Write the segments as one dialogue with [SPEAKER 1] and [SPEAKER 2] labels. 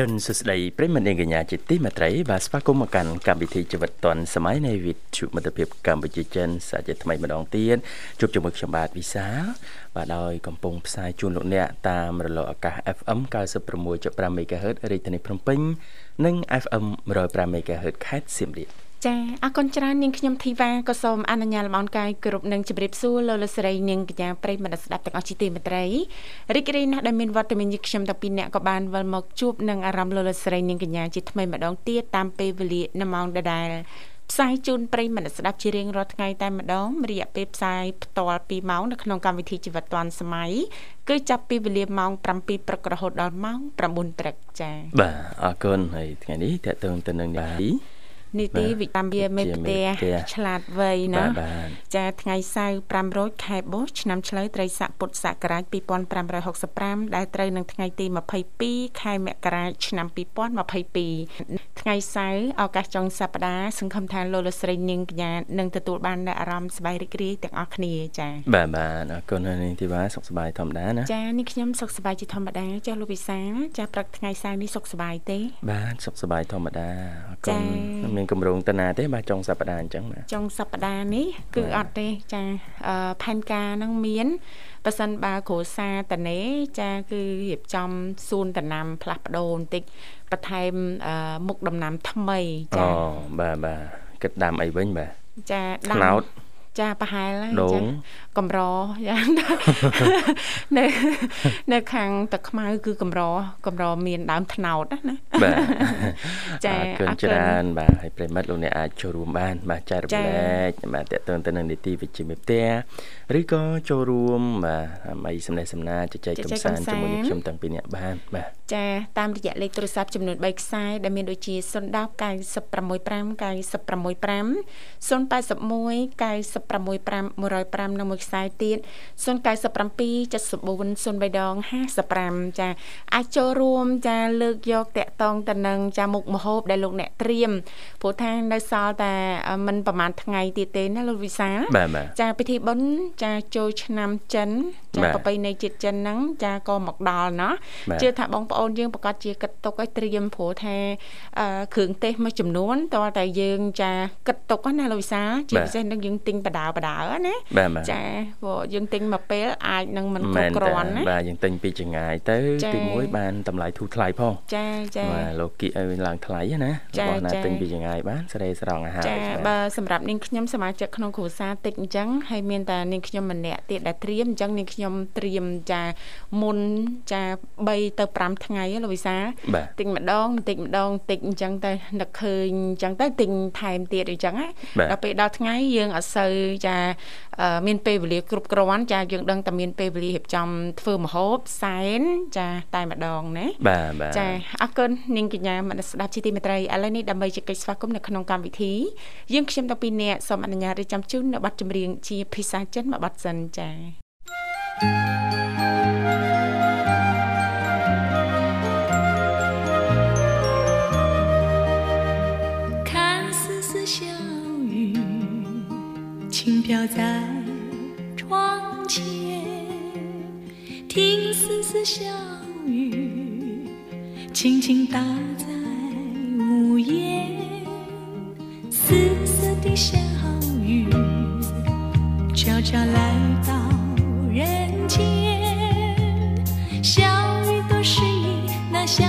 [SPEAKER 1] រិនសុស្ដីប្រិមត្តនាងកញ្ញាជាទីមេត្រីបាទស្វាគមន៍មកកាន់កម្មវិធីជីវិតឌွန်សម័យនៃវិទ្យុមិត្តភាពកម្ពុជាចិនសាជាថ្មីម្ដងទៀតជួបជាមួយខ្ញុំបាទវិសាបាទដោយកំពុងផ្សាយជូនលោកអ្នកតាមរលកអាកាស FM 96.5 MHz រាជធានីភ្នំពេញ និង FM 105 MHz ខេត្តសៀមរាប
[SPEAKER 2] ចាអរគុណច្រើននាងខ្ញុំធីវ៉ាក៏សូមអនុញ្ញាតលំអរកាយគ្រប់នឹងជម្រាបសួរលោកលស្រីនាងកញ្ញាប្រិយមិត្តស្ដាប់ទាំងអស់ជាទីមេត្រីរីករាយណាស់ដែលមានវត្តមានយើងខ្ញុំតាពីអ្នកក៏បានវិលមកជួបនឹងអារម្មណ៍លោកលស្រីនាងកញ្ញាជាថ្មីម្ដងទៀតតាមពេលវេលានៅម៉ោងដដែលផ្សាយជូនប្រិយមិត្តស្ដាប់ជារៀងរាល់ថ្ងៃតែម្ដងរយៈពេលផ្សាយផ្ទាល់2ម៉ោងនៅក្នុងកម្មវិធីជីវិតឌွန်សម័យគឺចាប់ពីវេលាម៉ោង7ព្រឹករហូតដល់ម៉ោង9ព្រឹកចា៎
[SPEAKER 1] បាទអរគុណហើយថ្ងៃនេះតើតើទៅនឹងនេះ
[SPEAKER 2] នីតិវិកម្មវាមេផ្ទះឆ្លាតវៃណាចាថ្ងៃសៅរ៍5រោចខែបុស្សឆ្នាំឆ្លូវត្រីស័កពុទ្ធសករាជ2565ដែលត្រូវនឹងថ្ងៃទី22ខែមករាឆ្នាំ2022ថ្ងៃសៅរ៍ឱកាសចុងសប្តាហ៍សង្ឃឹមថាលោកលស្រីនាងកញ្ញានឹងទទួលបាននូវអារម្មណ៍សប្បាយរីករាយទាំងអស់គ្នាចា
[SPEAKER 1] បាទបាទអរគុណនាងធីវ៉ាសុខសប្បាយធម្មតាណា
[SPEAKER 2] ចានេះខ្ញុំសុខសប្បាយជាធម្មតាចាលោកវិសាចាព្រឹកថ្ងៃសៅរ៍នេះសុខសប្បាយទេ
[SPEAKER 1] បាទសុខសប្បាយធម្មតាអរគុណមានគម្រោងតាណាទេបាទចុងសប្តាហ៍អញ្ចឹងបាទ
[SPEAKER 2] ចុងសប្តាហ៍នេះគឺអត់ទេចាផែនការហ្នឹងមានប៉ះសិនបើគ្រួសារតនេចាគឺរៀបចំសួនដំណាំផ្លាស់ប្ដូរបន្តិចបន្ថែមមុខដំណាំថ្មី
[SPEAKER 1] ចាអូបាទបាទគិតដាំអីវិញបាទ
[SPEAKER 2] ចាដាំ
[SPEAKER 1] ថ្នោត
[SPEAKER 2] ចាប្រហែលចាកំរយ៉ាងនៅនៅខាងទឹកខ្មៅគឺកំរកំរមានដើមថ្នោតណា
[SPEAKER 1] បាទចាអរគុណច្រើនបាទហើយប្រិមិត្តលោកអ្នកអាចចូលរួមបាន បាទចែករំលែកបាទតេតើទៅនឹងនីតិវិជ្ជាមេផ្ទះឬក៏ចូលរួមបាទដើម្បីសំណេះសំណាលជជែកកំសាន្តជាមួយនឹងខ្ញុំតាំងពីអ្នកបានបាទ
[SPEAKER 2] ចាតាមរយៈលេខទូរស័ព្ទចំនួន3ខ្សែដែលមានដូចជា010 965 965 081 965 105និងមួយខ្សែទៀត097 74 03ដង55ចាអាចចូលរួមចាលើកយកតកតងតនឹងចាមុខមហូបដែលលោកអ្នកត្រៀមព្រោះថានៅសល់តែមិនប្រហែលថ្ងៃទៀតទេណាលោកវិសាលចាពិធីបុណ្យចាចូលឆ្នាំចិនចាប្រពៃណីជាតិចិនហ្នឹងចាក៏មកដល់ណោះជឿថាបងប្អូនយើងប្រកាសជាគិតទុកឲ្យត្រៀមព្រោះថាគ្រឿងទេសមួយចំនួនតើតែយើងចាគិតទុកណាលោកវិសាជាពិសេសនឹងយើងទិញបដាបដាណាចាព្រោះយើងទិញមកពេលអាចនឹងមិនគ្រប់គ្រាន់ណា
[SPEAKER 1] បាទយើងទិញពីចងាយទៅទី1បានតម្លៃធូរថ្លៃផង
[SPEAKER 2] ចាចា
[SPEAKER 1] បាទលោកគីឲ្យឡើងថ្លៃណារបស់ណាទិញពីចងាយបានស្រីស្រង់អាហារ
[SPEAKER 2] ចាបាទសម្រាប់នាងខ្ញុំសមាជិកក្នុងគ្រួសារតិចអញ្ចឹងហើយមានតែនាងខ្ញុំម្នាក់ទៀតដែលត្រៀមអញ្ចឹងនាងខ្ញុំត្រៀមចាមុនចា3ទៅ5ថ្ងៃលោកវិសាទិញម្ដងបន្តិចម្ដងតិចអញ្ចឹងទៅនឹកឃើញអញ្ចឹងទៅទិញថែមទៀតអញ្ចឹងណាដល់ពេលដល់ថ្ងៃយើងអត់សូវចាមានពេលវេលាគ្រប់គ្រាន់ចាយើងដឹងតែមានពេលវេលារៀបចំធ្វើម្ហូបសែនចាតែម្ដងណា
[SPEAKER 1] បាទបាទ
[SPEAKER 2] ចាអរគុណនាងកញ្ញាមនស្ដាប់ជាទីមេត្រីឥឡូវនេះដើម្បីជែកស្វាគមន៍នៅក្នុងកម្មវិធីយើងខ្ញុំតាំងពីអ្នកសូមអនុញ្ញាតរៀបចំជូននៅប័ណ្ណចម្រៀងជាភាសាចិនមួយប័ណ្ណសិនចា 轻飘在窗前，听丝丝小雨轻轻打在屋檐，丝丝的小雨悄悄来到人间。小雨都是你那小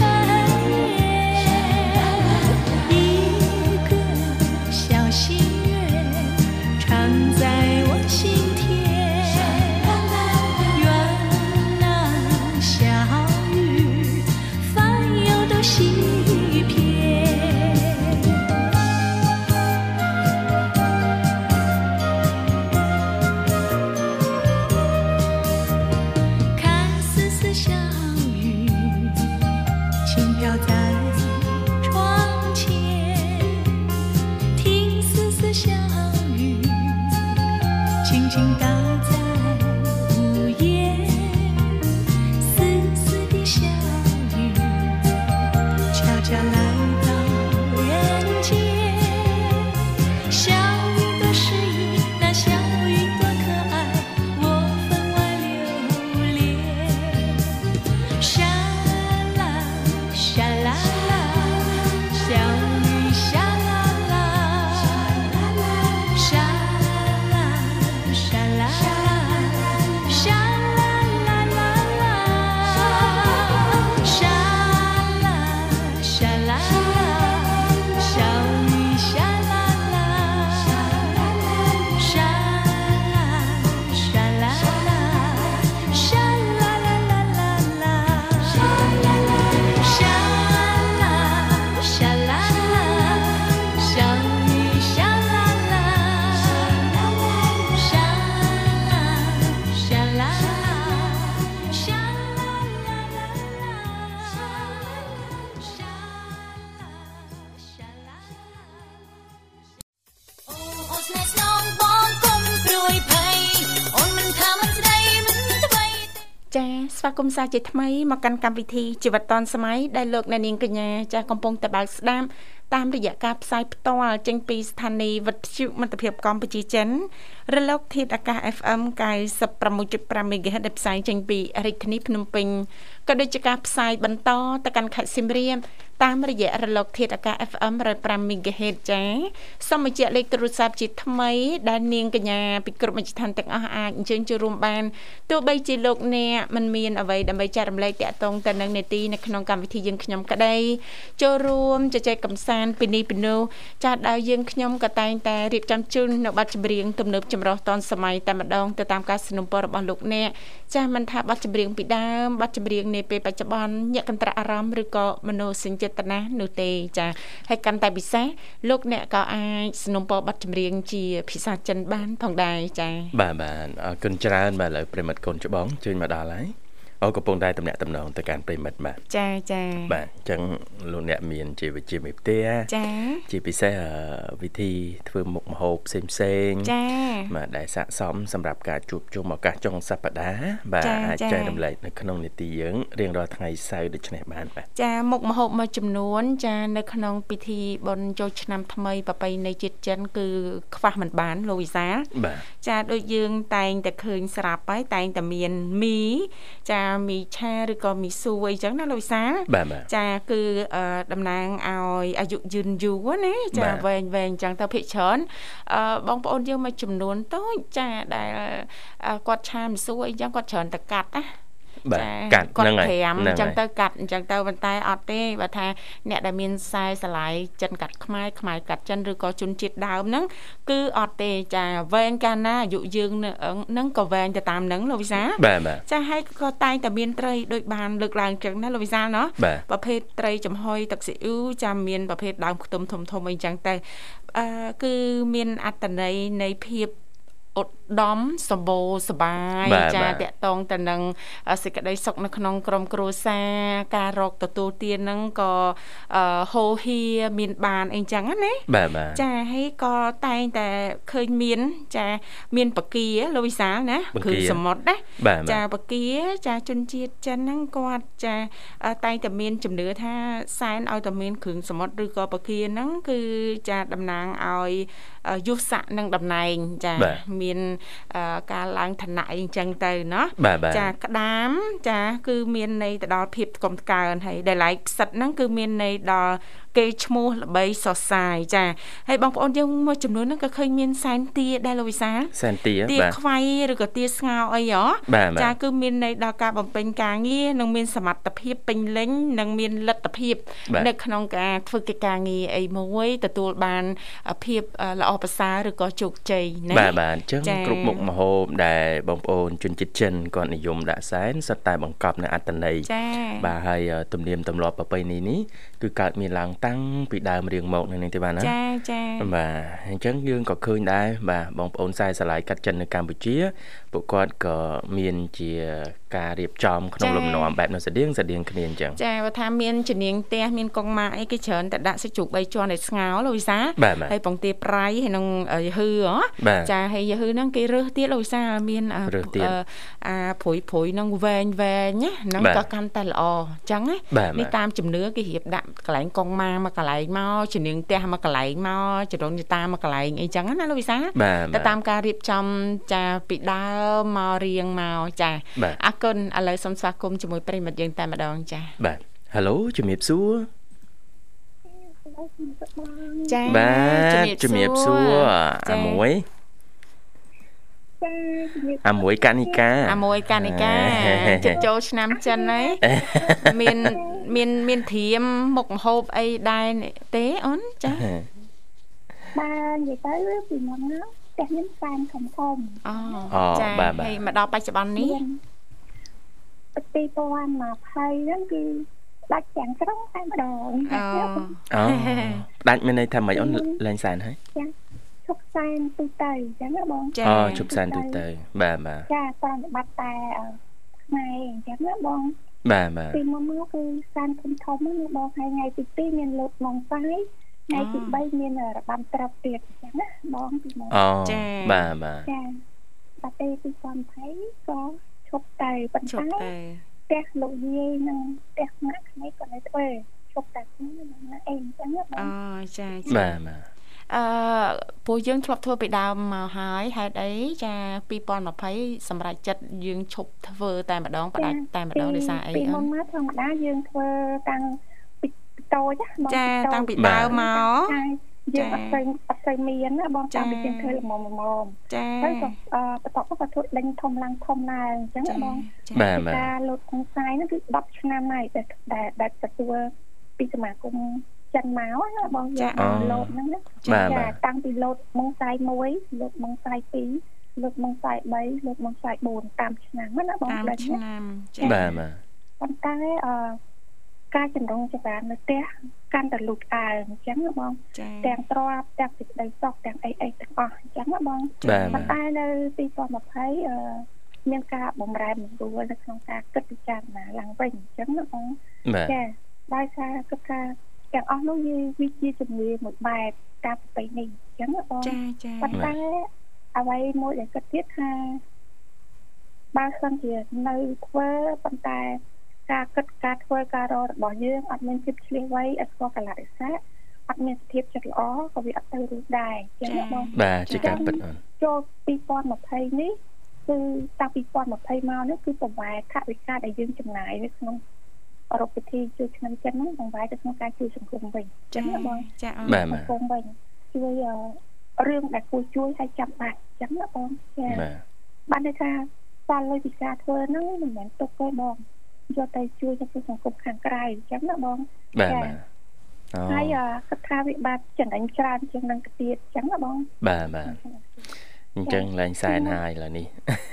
[SPEAKER 2] change. ស្វាគមន៍សាជាថ្មីមកកាន់កម្មវិធីជីវិតឌុនសម័យដែលលោកអ្នកនាងកញ្ញាចាស់កំពុងតែបើកស្ដាប់តាមរយៈការផ្សាយផ្ទាល់ចេញពីស្ថានីយ៍វិទ្យុមិត្តភាពកម្ពុជាចិនរលកធាតុអាកាស FM 96.5 MHz ដែលផ្សាយចេញពីរាជធានីភ្នំពេញ ក៏ដូចជាការផ្សាយបន្តទៅកាន់ខេត្តសៀមរាបតាមរយៈរលក ធាតុអាកាស FM 105 MHz ចាសូមបញ្ជាក់លេខទូរស័ព្ទជាថ្មី ដែលនាងកញ្ញាពីគ្រប់មជ្ឈដ្ឋានទាំងអស់អាចអញ្ជើញចូលរួមបានទោះបីជាលោកអ្នកមិនមានអ្វីដើម្បីចែករំលែកតាក់ទងទៅនឹងនេតិនៅក្នុងកម្មវិធីយើងខ្ញុំក្តីចូលរួមជជែកកម្សាន្តពីនេះពីនោះចាស់ដល់យើងខ្ញុំក៏តែងតែរៀបចំជូននៅប័ណ្ណចម្រៀងទំនើបចម្រុះតនសម័យតែម្ដងទៅតាមការสนับสนุนរបស់លោកអ្នកចាស់មិនថាប័ណ្ណចម្រៀងពីដើមប័ណ្ណចម្រៀង នាពេលបច្ចុប្បន្នញាក់កន្ត្រាក់អារម្មណ៍ឬក៏មនោសញ្ចេតនានោះទេចាហើយកាន់តែពិសេសលោកអ្នកក៏អាចสนับสนุนប័ណ្ណចម្រៀងជាភាសាចិនបានផងដែរចា
[SPEAKER 1] បាទបាទអរគុណច្រើនបាទឥឡូវប្រិមិត្តកូនច្បងជើញមកដល់ហើយ អូកំពុងតែតំណាក់តំណងទៅកាន់ប្រិមិត្តបាទ
[SPEAKER 2] ចាចា
[SPEAKER 1] បាទអញ្ចឹងលោកអ្នកមានជាវិជាមេផ្ទះ
[SPEAKER 2] ចា
[SPEAKER 1] ជាពិសេសវិធីធ្វើមុខម្ហូបផ្សេងផ្សេង
[SPEAKER 2] ចា
[SPEAKER 1] បាទដែលស័កសមសម្រាប់ការជួបជុំឱកាសចុងសប្តាហ៍បាទអាចចែករំលែកនៅក្នុងនីតិយើងរៀងរាល់ថ្ងៃសៅរ៍ដូចនេះបានបាទ
[SPEAKER 2] ចាមុខម្ហូបមួយចំនួន ចានៅក្នុងពិធីបុណ្យចូលឆ្នាំថ្មីប្រពៃណីជាតិចិនគឺខ្វះមិនបានលោកវិសា
[SPEAKER 1] បាទ
[SPEAKER 2] ចាដូចយើងតែងតែឃើញស្រាប់ហើយតែងតែមានមីចាមីឆាឬក៏មីស៊ូអីចឹងណាលោកវិសាចាគឺតំណាងឲ្យអាយុយឺនយូរណាចាវែងវែងចឹងទៅភិកច្រើនបងប្អូនយើងមួយចំនួនតូចចាដែលគាត់ឆាមីស៊ូអីចឹងគាត់ច្រើនតែកាត់ណា
[SPEAKER 1] បាទកាត់ហ្នឹងហើយ
[SPEAKER 2] 5អញ្ចឹងទៅកាត់អញ្ចឹងទៅប៉ុន្តែអត់ទេបើថាអ្នកដែលមានខ្សែស្រឡាយចិនកាត់ខ្មែរខ្មែរកាត់ចិនឬក៏ជនជាតិដើមហ្នឹងគឺអត់ទេចាវែងកាលណាអាយុយើងនឹងក៏វែងទៅតាមហ្នឹងលោកវិសា
[SPEAKER 1] បាទបាទ
[SPEAKER 2] ចាហើយក៏តែងតែមានត្រីដូចបានលើកឡើងចឹងណាលោកវិសាណោះប្រភេទត្រីចំហុយទឹកស៊ីអ៊ូចាមានប្រភេទដើមខ្ទឹមធំធំអីចឹងទៅអឺគឺមានអត្តន័យនៃភាព ឧត្តមសម្បូរសបាយចាតកតងទៅនឹងសេចក្តីសុខនៅក្នុងក្រុមគ្រួសារការរកទទួលទានហ្នឹងក៏ហូហៀមានបានអីចឹងណា
[SPEAKER 1] បាទបាទ
[SPEAKER 2] ចាហើយក៏តែងតែឃើញមាន ចាមានបកាលោកវិសាលណា
[SPEAKER 1] គ្រឿង
[SPEAKER 2] សមុទ្រណា
[SPEAKER 1] ចា
[SPEAKER 2] បកាចាជនជាតិចិនហ្នឹងគាត់ចាតែងតែមានជំនឿថាសែនឲ្យតែមានគ្រឿងសមុទ្រឬក៏បកាហ្នឹងគឺចាតំណាងឲ្យយុស័កនិងតំណែងចាមានការឡើងឋានៈអីចឹងទៅណោះ
[SPEAKER 1] ចា
[SPEAKER 2] ក្តាមចាគឺមានន័យទៅដល់ភាពកំតកើនហើយដែលឡែកផ្សិតហ្នឹងគឺមានន័យដល់គេឈ្មោះល្បីសរសើរចាហើយបងប្អូនយើងមួយចំនួនហ្នឹងក៏ឃើញមានសែនទាដែរលោកវិសា
[SPEAKER 1] សែនទា
[SPEAKER 2] ទាខ្វៃឬក៏ទាស្ងោអីហ៎ចាគឺមានន័យដល់ការបំពេញការងារនិងមានសមត្ថភាពពេញលេញនិងមានលទ្ធភាពនៅក្នុងការធ្វើកិច្ចការងារអីមួយទទួលបានភាពល្អប្រសើរឬក៏ជោគជ័យ
[SPEAKER 1] ណាបាទបាទអញ្ចឹងគ្រប់មុខម្ហូបដែលបងប្អូនជនជាតិចិនគាត់និយមដាក់សែនសុទ្ធតែបង្កប់នៅអត្តន័យបាទហើយទំនៀមទម្លាប់ប្រពៃណីនេះ គឺកើតមានឡើងតាំងពីដើមរៀងមកនៅនេះទេបាទណា
[SPEAKER 2] ចាចា
[SPEAKER 1] បាទអញ្ចឹងយើងក៏ឃើញដែរបាទបងប្អូនខ្សែស្រឡាយកាត់ចិននៅកម្ពុជាពួកគាត់ក៏មានជាការរៀបចំក្នុងលំនាំបែបនោះស្តៀងស្តៀងគ្នាអញ្ចឹង
[SPEAKER 2] ចាបើថាមានជំនាញផ្ទះមានកងម៉ាអីគេច្រើនតែដាក់សាច់ជ្រូក3ជាន់ឲ្យស្ងោរលោកវិសា
[SPEAKER 1] ហើ
[SPEAKER 2] យពងទាប្រៃហើយនឹងយហឺចាហើយយហឺហ្នឹងគេរើសទៀតលោកវិសាមានអាព្រួយព្រួយហ្នឹងវែងវែងណាហ្នឹងក៏កាន់តែល្អអញ្ចឹងណានេះតាមជំនឿគេរៀបដាក់កន្លែងកងម៉ាមកកន្លែងមកជំនាញផ្ទះមកកន្លែងមកចរងយតាមកកន្លែងអីចឹងណាលោកវិសា
[SPEAKER 1] ទៅ
[SPEAKER 2] តាមការរៀបចំចាពីដើមមករៀងមកចាអរគុណឥឡូវសូមស្វាគមន៍ជាមួយប្រិមិត្តយើងតែម្ដងចា
[SPEAKER 1] បាទ Halo ជំរាបសួរ
[SPEAKER 2] ចា
[SPEAKER 1] បាទជំរាបសួរអាមួយ អាមួយកនិកា
[SPEAKER 2] អាមួយកនិកាចិត្តចូលឆ្នាំចិនហើយមានមានមានធៀមមុខម្ហូបអីដែរទេអូនចា
[SPEAKER 3] បាទនិយាយទៅពីមុនហ្នឹងផ្ទះមានសានធំធំ
[SPEAKER 2] អូចាហើយមកដល់បច្ចុប្បន្ននេះ
[SPEAKER 3] 2020ហ្នឹងគឺដាច់ទាំងស្រុងតែម្ដង
[SPEAKER 1] អូអូដាច់មានន័យថាម៉េចអូនលែងសែនហើយ
[SPEAKER 3] ចា ឈប់សែនទូទៅអញ្ចឹងណាបង
[SPEAKER 1] អូឈប់សែនទូទៅបាទបាទ
[SPEAKER 3] ចាប្រតិបត្តិតែខ្មែរអញ្ចឹងណាបង
[SPEAKER 1] បាទបាទ
[SPEAKER 3] ពីមុនមកគឺសែនធំធំណាបងហើយថ្ងៃទី2មានលោកម៉ងសាយថ្ងៃទី3មានរបាំត្រាប់ទៀតអញ្ចឹងណាបងពីមុន
[SPEAKER 1] អូចាបាទបាទ
[SPEAKER 3] ចាតែពេល2020ក៏ឈប់តែប៉ុន្តែផ្ទះលោកយាយនិងផ្ទះម៉ាក់ក្មេងគាត់នៅធ្វើជប់តែខ្ញុំណាអីអញ្ចឹងណាបង
[SPEAKER 2] អូចាចា
[SPEAKER 1] បាទបាទ
[SPEAKER 2] អឺពួកយើងធ្លាប់ធ្វើពីដើមមកហើយហេតុអីចា2020សម្រាប់ចិត្តយើងឈប់ធ្វើតែម្ដងផ្ដាច់តែម្ដងដោយសារអី
[SPEAKER 3] ពី
[SPEAKER 2] អូ
[SPEAKER 3] មុន
[SPEAKER 2] ន
[SPEAKER 3] មកធម្មតាយើងធ្វើតាំងពីតូចណាបង
[SPEAKER 2] ចាតាំងពី
[SPEAKER 1] បាទ
[SPEAKER 2] ដើមមក
[SPEAKER 3] ចាយើងអត់ស្ូវអត់ស្ូវមានណាបង
[SPEAKER 2] ចា
[SPEAKER 3] តាំងពីយើងធ្វើល្មមល្មម
[SPEAKER 2] ចា
[SPEAKER 3] ហើយក៏អឺបន្ទាប់មកក៏ធ្វើដេញធំឡើងធំឡើងអញ្ចឹងណាបង
[SPEAKER 2] ចា
[SPEAKER 1] បាទបាទ
[SPEAKER 3] ការលោតក្នុងខ្សែហ្នឹងគឺ10ឆ្នាំហើយដែលដែលដែលទទួលពីសមាគម ចិនមកណាបង
[SPEAKER 2] ចា
[SPEAKER 3] យើងបានលោតហ្នឹងណា
[SPEAKER 1] បាទ
[SPEAKER 3] ចា
[SPEAKER 1] បាទ
[SPEAKER 3] តាំងពីលោតមុងខ្សែ1លោតមុងខ្សែ2លោតមុងខ្សែ3លោតមុងខ្សែ4តាមឆ្នាំណាបង
[SPEAKER 2] តាម
[SPEAKER 3] ផ្លេច
[SPEAKER 2] ឆ្ណានាមចា
[SPEAKER 1] បាទបាទ
[SPEAKER 3] ប៉ុន្តែអឺការចម្រុងចម្រើននៅផ្ទះកាន់តែលូតអើអញ្ចឹងណាបង
[SPEAKER 2] ចា
[SPEAKER 3] ទាំងទ្របទាំងសេចក្តីសុខទាំងអីអីទាំងអស់អញ្ចឹងណាបង
[SPEAKER 1] បាទ
[SPEAKER 3] ប៉ុ
[SPEAKER 1] បាទ
[SPEAKER 3] ន្តែនៅ2020អឺមានការបំរែបំរួលនៅក្នុងការគិតពិចារណាឡើងវិញអញ្ចឹងណាបង
[SPEAKER 1] បាទ
[SPEAKER 3] ចាដោយសារគិតថា ទាំងអស់នោះវាវាជាជំនឿមួយបែបតាមប្រពៃណីអញ្ចឹងណាបង
[SPEAKER 2] ចាចា
[SPEAKER 3] ប៉ុន្តែអ្វីមួយដែលគិតទៀតថាបើសិនជានៅធ្វើប៉ុន្តែការគិតការធ្វើការរករបស់យើងអត់មានភាពឆ្លៀសវៃអត់ស្គាល់កលៈទេសៈអត់មានសភាពចិត្តល្អក៏វាអត់ទៅរួចដែរអញ្ចឹងណាបង
[SPEAKER 1] បាទជាការពិតអូន
[SPEAKER 3] ចូល2020នេះគឺតាំងពី2020មកនេះគឺប្រវែថវិកាដែលយើងចំណាយនៅក្នុង អរុបពិធីជួយឆ្នាំចិនហ្នឹងប្រវែទៅក្នុងការជួយសង្គមវិញអញ្ចឹ
[SPEAKER 2] ចា
[SPEAKER 3] ងណាបង
[SPEAKER 2] ចាអូន
[SPEAKER 1] បាទ
[SPEAKER 3] សង្គមវិញជួយអឺរឿងដែលគួរជួយឲ្យចាំបាច់អញ្ចឹងណាបងចា
[SPEAKER 1] បាទ
[SPEAKER 3] បានន័យថាសល់លុយពីការធ្វើហ្នឹងមិនមែនទុកទេបងយកទៅជួយទៅសង្គមខាងក្រៅអញ្ចឹងណាបង
[SPEAKER 1] បាទបាទអូ
[SPEAKER 3] ហើយអឺគាត់ថាវាបាទចំណេញច្រើនជាងនឹងទៅទៀតអញ្ចឹងណាបង
[SPEAKER 1] បាទបាទអញ្ចឹងឡើងសែនហើយឡើយនេះ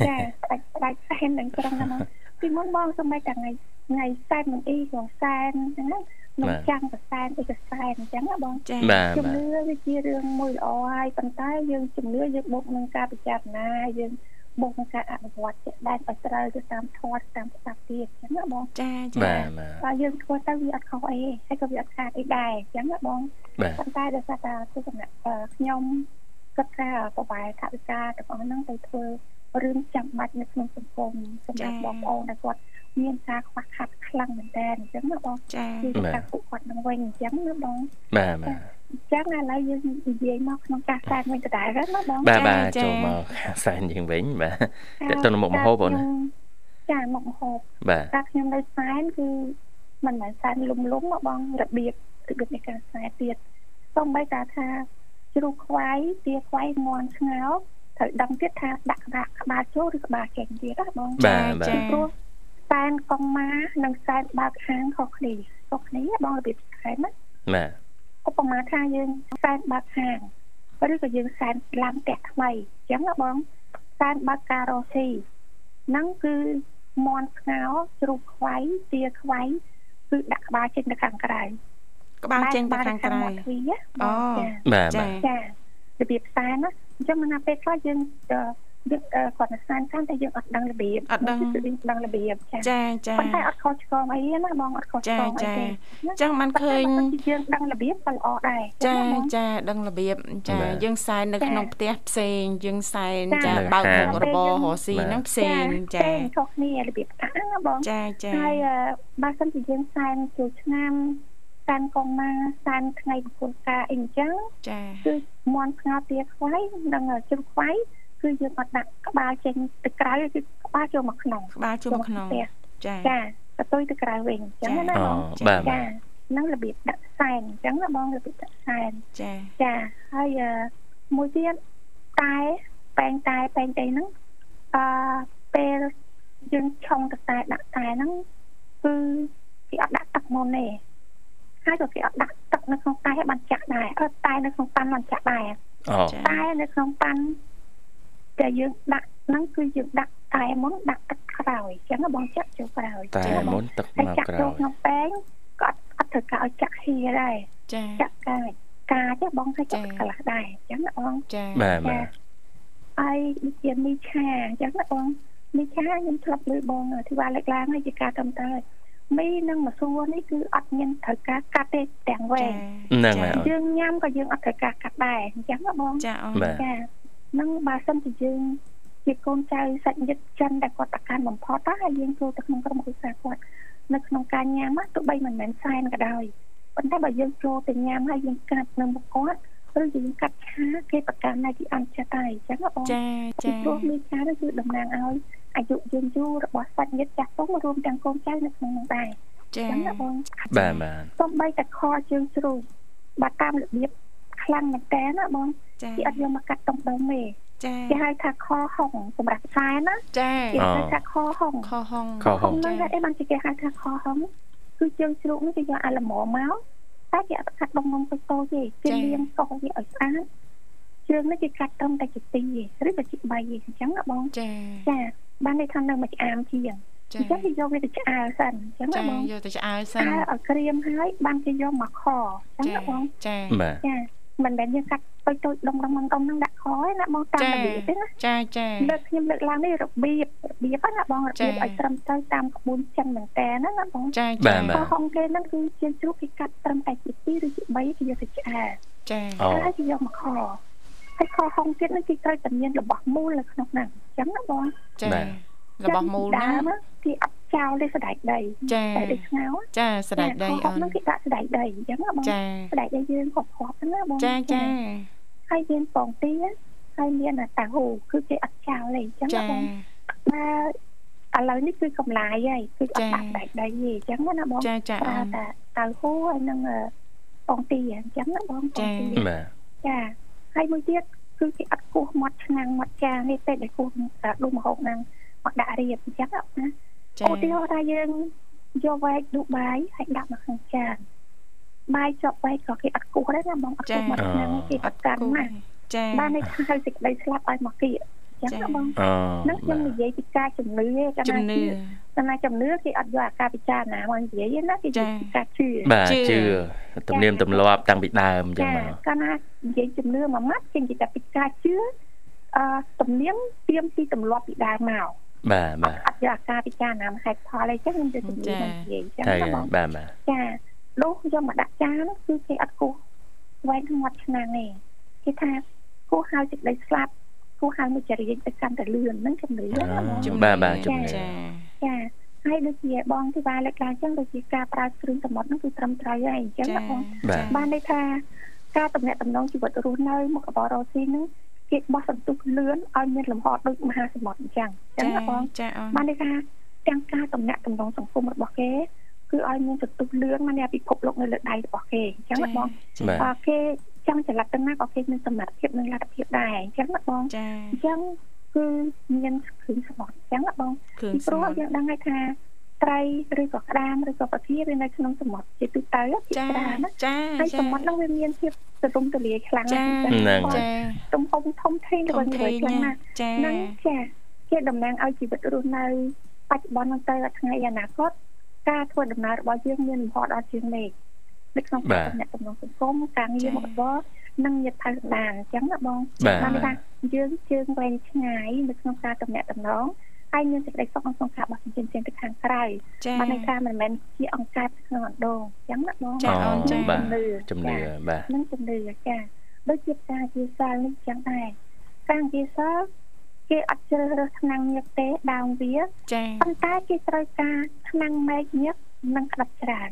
[SPEAKER 3] ចាផ្ដាច់ផ្ដាច់សែននឹងត្រង់ហ្នឹងពីមុនបងសម័យតែថ្ងៃ ថ្ងៃសែនមិនអីក៏សែនអញ្ចឹងណានំចាំងក៏សែនអីក៏សែនអញ្ចឹងណាបង
[SPEAKER 2] ចា
[SPEAKER 1] បាទ
[SPEAKER 3] ជំ
[SPEAKER 1] បាទ
[SPEAKER 3] នឿវាជារឿងមួយល្អហើយប៉ុន្តែយើងជំនឿយើងបូកនឹងការពិចារណាយើងបូកនឹងការអនុវត្តជាក់ដែនឲ្យត្រូវទៅតាមធម៌តាមស្ដាប់ទៀតអញ្ចឹងណាបង
[SPEAKER 2] ចាចា
[SPEAKER 1] បាទបាទ
[SPEAKER 3] បើយើងធ្វើទៅវាអត់ខុសអីទេហើយក៏វាអត់ខាតអីដែរអញ្ចឹងណាបង
[SPEAKER 1] បាទ
[SPEAKER 3] ប៉ុន្តែដោយសារតែទស្សនៈអឺខ្ញុំគិតថាប្របែថវិកាទាំងអស់ហ្នឹងទៅធ្វើ រឿងចាំបាច់នៅក្នុងសង្គមសម្រាប់បងប្អូនដែលគាត់មានការខ្វះខាតខ្លាំងមែនតើអញ្ចឹងណាបង
[SPEAKER 2] ចា
[SPEAKER 3] គឺការពួកគាត់នឹងវិញអញ្ចឹងណាបង
[SPEAKER 1] បាទបាទ
[SPEAKER 3] អញ្ចឹងឥឡូវយើងនិយាយមកក្នុងការសែនវិញដដែលហ្នឹងណាបង
[SPEAKER 1] បាទបាទចូលមកសែនយើងវិញបាទតើតើមុខមហូបអូនណា
[SPEAKER 3] ចាមុខមហូប
[SPEAKER 1] បាទ
[SPEAKER 3] តែខ្ញុំនៅសែនគឺមិនមែនសែនលំលំមកបងរបៀបរបៀបនៃការសែនទៀតសូម្បីតែថាជ្រូកខ្វៃទាខ្វៃងន់ស្ងោរ ត្រូវដឹងទៀតថាដាក់ក្បាលក្បាលចូលឬក្បាលចេញទៀតណាបង
[SPEAKER 1] បាទបាទ
[SPEAKER 3] ព្រោះសែនកងម៉ានិងសែនបើកហាងខុសគ្នាខុសគ្នាបងរបៀបសែនណា
[SPEAKER 1] បាទ
[SPEAKER 3] ឧបមាថាយើងសែនបើកហាងឬក៏យើងសែនឡើងផ្ទះថ្មីអញ្ចឹងណាបងសែនបើកការ៉ូស៊ីហ្នឹងគឺមន់ស្ងោរជ្រូកខ្វៃទាខ្វៃគឺដាក់ក្បាលចេញទៅខាងក្រៅ
[SPEAKER 2] ក្បាលចេញទៅខាងក្រៅ
[SPEAKER 3] មាត់ទ្វារ
[SPEAKER 2] អូ
[SPEAKER 3] ចា
[SPEAKER 1] បាទ
[SPEAKER 2] ចា
[SPEAKER 1] បាទ
[SPEAKER 3] ចារបៀបសែនណា អញ្ចឹងមិនណាពេលខ្លះយើងអឺយើងអឺគាត់ទៅសែនកាន់តែយើងអត់ដឹងរបៀប
[SPEAKER 2] អត់ដឹង
[SPEAKER 3] គឺយើងដឹងរបៀបចា
[SPEAKER 2] ចាចា
[SPEAKER 3] ប៉ុន្តែអត់ខុសឆ្គងអីណាបងអត់ខុសឆ្ចាគងអី
[SPEAKER 2] ចា
[SPEAKER 3] ទេ
[SPEAKER 2] អញ្ចឹងបានឃើញ
[SPEAKER 3] ប៉ុន្តែបើសិនជាយើងដឹងរបៀបក៏ល្អដែរ
[SPEAKER 2] ចា
[SPEAKER 3] ណាបង
[SPEAKER 2] ចាដឹងរបៀបចា
[SPEAKER 1] បាទ
[SPEAKER 2] យើងសែននៅ
[SPEAKER 3] ចា
[SPEAKER 2] ក្នុងផ្ទះផ្សេងយើងសែន
[SPEAKER 3] ចា
[SPEAKER 2] ចា
[SPEAKER 1] នៅ
[SPEAKER 2] បើក
[SPEAKER 1] ខាង
[SPEAKER 2] មុខរបររកស៊ី
[SPEAKER 1] បាទ
[SPEAKER 2] ហ្នឹងផ្សេងចា
[SPEAKER 3] ខុសគ្នារបៀបដាក់ណាបង
[SPEAKER 2] ចាចា
[SPEAKER 3] ហើយអឺបើសិនជាយើងសែនចូលឆ្នាំ សែនកងម៉ាសែនថ្ងៃមង្គលការអីអញ្ចឹង
[SPEAKER 2] ចា
[SPEAKER 3] គឺមន់ស្ងោរទាខ្វៃនិងជ្រូកខ្វៃគឺយើងអត់ដាក់ក្បាលចេញទៅក្រៅគឺក្បាលចូលមកក្នុង
[SPEAKER 2] ក្បាលជុំក្នុង
[SPEAKER 3] ផ្ទះ
[SPEAKER 2] ចា
[SPEAKER 3] ចាកតុយទៅក្រៅវិញអញ្ចឹងណា
[SPEAKER 1] អូ
[SPEAKER 3] បង
[SPEAKER 1] បាទ
[SPEAKER 3] ចា
[SPEAKER 1] បាទ
[SPEAKER 3] ហ្នឹងរបៀបដាក់សែនអញ្ចឹងណាបងរបៀបដាក់សែន
[SPEAKER 2] ចា
[SPEAKER 3] ចាហើយអឺមួយទៀតតែបែងតែបែងតែហ្នឹងអឺពេលយើងឆុងទៅតែដាក់តែហ្នឹងគឺគេអត់ដាក់ទឹកមុនទេ ហើយក៏គេអត់ដាក់ទឹកនៅក្នុងតែបានចាក់ដែរអត់តែនៅក្នុងប៉ាន់បានចាក់ដែរ
[SPEAKER 1] អូ
[SPEAKER 3] តែនៅក្នុងប៉ាន់ដែលយើងដាក់ហ្នឹងគឺយើងដាក់តែមុនដាក់ទឹកក្រោយអញ្ចឹងណាបងចាក់ចូលក្រោយ
[SPEAKER 1] តែ
[SPEAKER 3] ចឹងណាបង
[SPEAKER 1] មុនទឹក
[SPEAKER 3] ហើយ
[SPEAKER 1] មក
[SPEAKER 3] ចាក់
[SPEAKER 1] ក្រោ
[SPEAKER 3] ចូល
[SPEAKER 1] យ
[SPEAKER 3] ក្នុងពេងក៏អត់អត់ត្រូវការឲ្យចាក់ហៀដែរ
[SPEAKER 2] ចា
[SPEAKER 3] ចាក់កាចកាចទេបងឲ្យចាក់
[SPEAKER 2] ចា៎
[SPEAKER 3] កន្លះដែរអញ្ចឹងណាបង
[SPEAKER 2] ចា
[SPEAKER 1] បាទបាទ
[SPEAKER 3] ហើយដូចជាមីឆាអញ្ចឹងណាបងមីឆាខ្ញុំធ្លាប់លើបងធីវ៉ាលេខឡើងហើយជាការត្រឹមត្រូវ មីនិងមសួរនេះគឺអត់មានត្រូវការកាត់ទេទាំងវែង
[SPEAKER 1] ហ្នឹងហើយអូន
[SPEAKER 3] យើងញ៉ាំក៏យើងអត់ត្រូវការកាត់ដែរអញ្ចឹងណាបង
[SPEAKER 2] ចាអូន
[SPEAKER 1] បាទ
[SPEAKER 3] ចាហ្នឹងបើសិនជាយើងជាកូនចៅសាច់ញាតិចិនដែលគាត់ប្រកាន់បំផុតណាហើយយើងចូលទៅក្នុងក្រុមគ្រួសារគាត់នៅក្នុងការញ៉ាំណាទោះបីមិនមែនសែនក៏ដោយប៉ុន្តែបើយើងចូលទៅញ៉ាំហើយយើងកាត់នៅមុខគាត់ ឬយើងកាត់ឆាគេប្រកាន់នៅទីអន្តចិត្តហើយអញ្ចឹងណាបង
[SPEAKER 2] ចាចា
[SPEAKER 3] ព្រោះមានឆានេះគឺតំណាងឲ្យអាយុយឺនយូររបស់សាច់ញាតិចាស់ទុំរួមទាំងកូនចៅនៅក្នុងនោះដែរ
[SPEAKER 2] ចា
[SPEAKER 3] អញ្ចឹងណាបង
[SPEAKER 1] បាទបាទ
[SPEAKER 3] សូម្បីតែខជើងជ្រូកបើតាមរបៀបខ្លាំងមែនតើណាបង
[SPEAKER 2] ចា
[SPEAKER 3] គេអត់យកមកកាត់តុងដងទេ
[SPEAKER 2] ចា
[SPEAKER 3] គេហៅថាខហុងសម្រាប់ខ្សែណា
[SPEAKER 2] ចា
[SPEAKER 3] គេហៅថាខហុង
[SPEAKER 2] ខហុង
[SPEAKER 1] ខហុង
[SPEAKER 3] ហ្នឹងហើយអីបានជាគេហៅថាខហុងគឺជើងជ្រូកនេះគេយកអាល្មមមក តែគេអត់កាត់ដងនំតូចតូចទេគេលាងកោសវាឲ្យស្អាតជើងនេះគេកាត់ត្រឹមតែជា2ទេឬក៏ជា3ទេអញ្ចឹងណាបង
[SPEAKER 2] ចា
[SPEAKER 3] ចាបានន័យថានៅមួយឆ្អាមជាង
[SPEAKER 2] ចា
[SPEAKER 3] អញ្ចឹងគេយកវាទៅឆ្អើរសិនអញ្ចឹងណា
[SPEAKER 2] ចា
[SPEAKER 3] បង
[SPEAKER 2] យកទៅឆ្អើរសិ
[SPEAKER 3] ឆ្នអើរឲ្យក្រៀមហើយបានគេយកមកខអញ្ចឹង
[SPEAKER 2] ចា
[SPEAKER 3] ណាបង
[SPEAKER 2] ចា
[SPEAKER 1] បាទ
[SPEAKER 3] ចា មិនមែនយើងកាត់តូចតូចដុំដុំដុំដុំហ្នឹងដាក់ខឯណាបងតាមរបៀបទេណា
[SPEAKER 2] ចាចា
[SPEAKER 3] លើកខ្ញុំលើកឡើងនេះរបៀបរបៀបណាបងរបៀបឲ្យត្រឹមត្រូវតាមក្បួនចិនមែនតើណាណាបង
[SPEAKER 2] ចា
[SPEAKER 1] បាទ
[SPEAKER 2] ចា
[SPEAKER 1] បាទ
[SPEAKER 3] ខហុងគេហ្នឹងគឺជាជ្រូកគេកាត់ត្រឹមតែជា2ឬជា3គេយកទៅឆ្អើរ
[SPEAKER 2] ចា
[SPEAKER 1] អូ
[SPEAKER 3] ហើយគេយកមកខហើយខហុងទៀតហ្នឹងគេត្រូវតែមានរបស់មូលនៅក្នុងហ្នឹងអញ្ចឹងណាបង
[SPEAKER 2] ចារបស់មូល
[SPEAKER 3] ដើ
[SPEAKER 2] ណា
[SPEAKER 3] មគេអត់ ចោលទេសដែកដី
[SPEAKER 2] ចា
[SPEAKER 3] តែដូចស្ងោ
[SPEAKER 2] ចាស្ដេចដី
[SPEAKER 3] ខហុ
[SPEAKER 2] អូ
[SPEAKER 3] ង
[SPEAKER 2] ន
[SPEAKER 3] ហ្នឹងគេដាក់សដែកដីអញ្ចឹងណាបង
[SPEAKER 2] ចា
[SPEAKER 3] សដែកដីយើងគ្រប់គ្រាប់ហ្នឹងណាបង
[SPEAKER 2] ចាចា
[SPEAKER 3] ហើយមានពងទាហើយមានតាហ៊ូគឺគេអត់ចោលទេអញ្ចឹង
[SPEAKER 2] ចា
[SPEAKER 3] ណាបងបើឥឡូវនេះគឺកម្លាយហើយគឺអត់ដាក់ដែកដីទេអញ្ចឹងណាបង
[SPEAKER 2] ចាចា
[SPEAKER 3] ប្រើ
[SPEAKER 2] អូន
[SPEAKER 3] តែតាហ៊ូហើយនឹងពងទាអញ្ចឹងណាបងពងទា
[SPEAKER 1] បាទ
[SPEAKER 3] ចាហើយមួយទៀតគឺគេអត់គោះមាត់ឆ្នាំងមាត់ចាននេះពេលដែលគោះដុំម្ហូបហ្នឹងមកដាក់រៀបអញ្ចឹងណា
[SPEAKER 2] ចា
[SPEAKER 3] ឧទាហរណ៍ថាយើងយកវែកដួសបាយហើយដាក់មកក្នុងចានបាយជាប់វែកក៏គេអត់គោះដែរណាបងអត់គោះមាត់ឆ្នាំងគេអត់កាន់ណា
[SPEAKER 2] ចា
[SPEAKER 3] បាននេះហៅសេចក្តីស្លាប់ឲ្យមកគៀអញ្ចឹងណាបង
[SPEAKER 1] អូ
[SPEAKER 3] ហ្នឹងខ្ញុំនិយាយពីការជំនឿទេកាល
[SPEAKER 2] ជំនឿ
[SPEAKER 3] កាលណាជំនឿគេអត់យកអាការពិចារណាមកនិយាយទេណាគេនិយាយពីការជឿ
[SPEAKER 1] បាទ
[SPEAKER 2] ជឿ
[SPEAKER 1] ជឿទំនៀមទម្លាប់តាំងពីដើមអញ្ចឹង
[SPEAKER 3] ចា
[SPEAKER 1] មក
[SPEAKER 3] កាលណានិយាយជំនឿមួយម៉ាត់គេនិយាយតែពីការជឿអឺទំនៀមទៀមពីទម្លាប់ពីដើមមក
[SPEAKER 1] បាទបាទ
[SPEAKER 3] អត់យកអាការពិចារណាមកហេតុផលអីចឹងខ្ញុំយកជំនឿមកនិយាយចឹង
[SPEAKER 1] ហើយ
[SPEAKER 3] ណាបង
[SPEAKER 1] បាទបាទ
[SPEAKER 3] ចាលុះយកមកដាក់ចានគឺគេអត់គោះវែងមាត់ឆ្នាំងទេគេថាគោះហើយសេចក្តីស្លាប់គោះហើយមួយចរិយាទៅកាន់តែលឿនហ្នឹងជំនឿណាបង
[SPEAKER 2] ជំនឿ
[SPEAKER 1] បាទបាទជំនឿ
[SPEAKER 2] ចា
[SPEAKER 3] ចាហើយដូចជាបងទីវាលើកឡើងចឹងដូចជាការប្រើគ្រឿងសមុទ្រហ្នឹងគឺត្រឹមត្រូវហើយអញ្ចឹង
[SPEAKER 2] ចា
[SPEAKER 3] ណាបង
[SPEAKER 1] បាទ
[SPEAKER 3] បានន័យថាការតំណាក់តំណងជីវិតរស់នៅមុខរបររស់ស៊ីហ្នឹង គេបោះសន្ទុះលឿនឲ្យមានលំហដូចមហាសមុទ្រអញ្ចឹងអញ្ចឹង
[SPEAKER 2] ចា
[SPEAKER 3] ណាបង
[SPEAKER 2] ចាអូន
[SPEAKER 3] បានន័យថាទាំងការតំណាក់តំណងសង្គមរបស់គេគឺឲ្យមានសន្ទុះលឿនមកនៃពិភពលោកនៅលើដៃរបស់គេអញ្ចឹងណាបង
[SPEAKER 1] បាទ
[SPEAKER 3] បើគេចង់ចល័តទៅណាក៏គេមានសមត្ថភាពនិងលទ្ធភាពដែរអញ្ចឹងណាបង
[SPEAKER 2] ចា
[SPEAKER 3] អញ្ចឹងគឺមានគ្រឿងសមុទ្រអញ្ចឹងណាបង
[SPEAKER 2] គ្រឿង
[SPEAKER 3] ពី
[SPEAKER 2] ស
[SPEAKER 3] ព្រោះ
[SPEAKER 2] មុទ្រ
[SPEAKER 3] យើងដឹងហើយថា ត្រីឬក៏ក្តាមឬក៏ប្រធាវានៅក្នុងសមុទ្រជាទូទៅភាគ
[SPEAKER 2] ចា
[SPEAKER 3] ច្រើនណា
[SPEAKER 2] ចា
[SPEAKER 3] ហើយ
[SPEAKER 2] ចា
[SPEAKER 3] សមុទ្រហ្នឹងវាមានភាពទទុំទលាយខ្លាំង
[SPEAKER 2] ចា
[SPEAKER 3] ណាស់
[SPEAKER 1] ហ្នឹង
[SPEAKER 2] ចា
[SPEAKER 3] ទំហំធំធេង
[SPEAKER 2] ធ
[SPEAKER 3] របស់ំវា
[SPEAKER 2] ធេង
[SPEAKER 3] ខ្លាំងណា
[SPEAKER 2] ណា
[SPEAKER 3] ស់
[SPEAKER 2] ចា
[SPEAKER 3] ហ្នឹងចាជាតំណាងឲ្យជីវិតរស់នៅបច្ចុប្បន្នហ្នឹងទៅដល់ថ្ងៃអនាគតការធ្វើដំណើររបស់យើងមានលំហដល់ជាងនេះនៅក្នុង
[SPEAKER 1] បាទ
[SPEAKER 3] ការតំណាក់តំណងសង្គមការងារមកបរនិងញាតិថៅសន្តានអញ្ចឹងណាបង
[SPEAKER 1] បាទ
[SPEAKER 3] បានន័យថាយើងជើងវែងឆ្ងាយនៅក្នុងការតំណាក់តំណង ហើយមានសេចក្តីសុខនៅក្នុងការបោះជំរំទៅខាងក្រៅ
[SPEAKER 2] ចា
[SPEAKER 3] បានន័យថាមិនមែនជាអង្គការក្នុងអណ្ដូងអញ្ចឹងណាបង
[SPEAKER 2] ចាអូនចា
[SPEAKER 1] បាទ
[SPEAKER 3] ជំនឿ
[SPEAKER 1] ជំនឿបាទ
[SPEAKER 3] នឹងជំនឿចាដូចជាផ្សារជាសាលនេះចឹងដែរការជាសាលគេអត់ជ្រើសរើសថ្នាំងញឹកទេដើមវា
[SPEAKER 2] ចា
[SPEAKER 3] ប៉ុន្តែគេត្រូវការថ្នាំងមែកញឹកនិងក្តាប់ច្រើន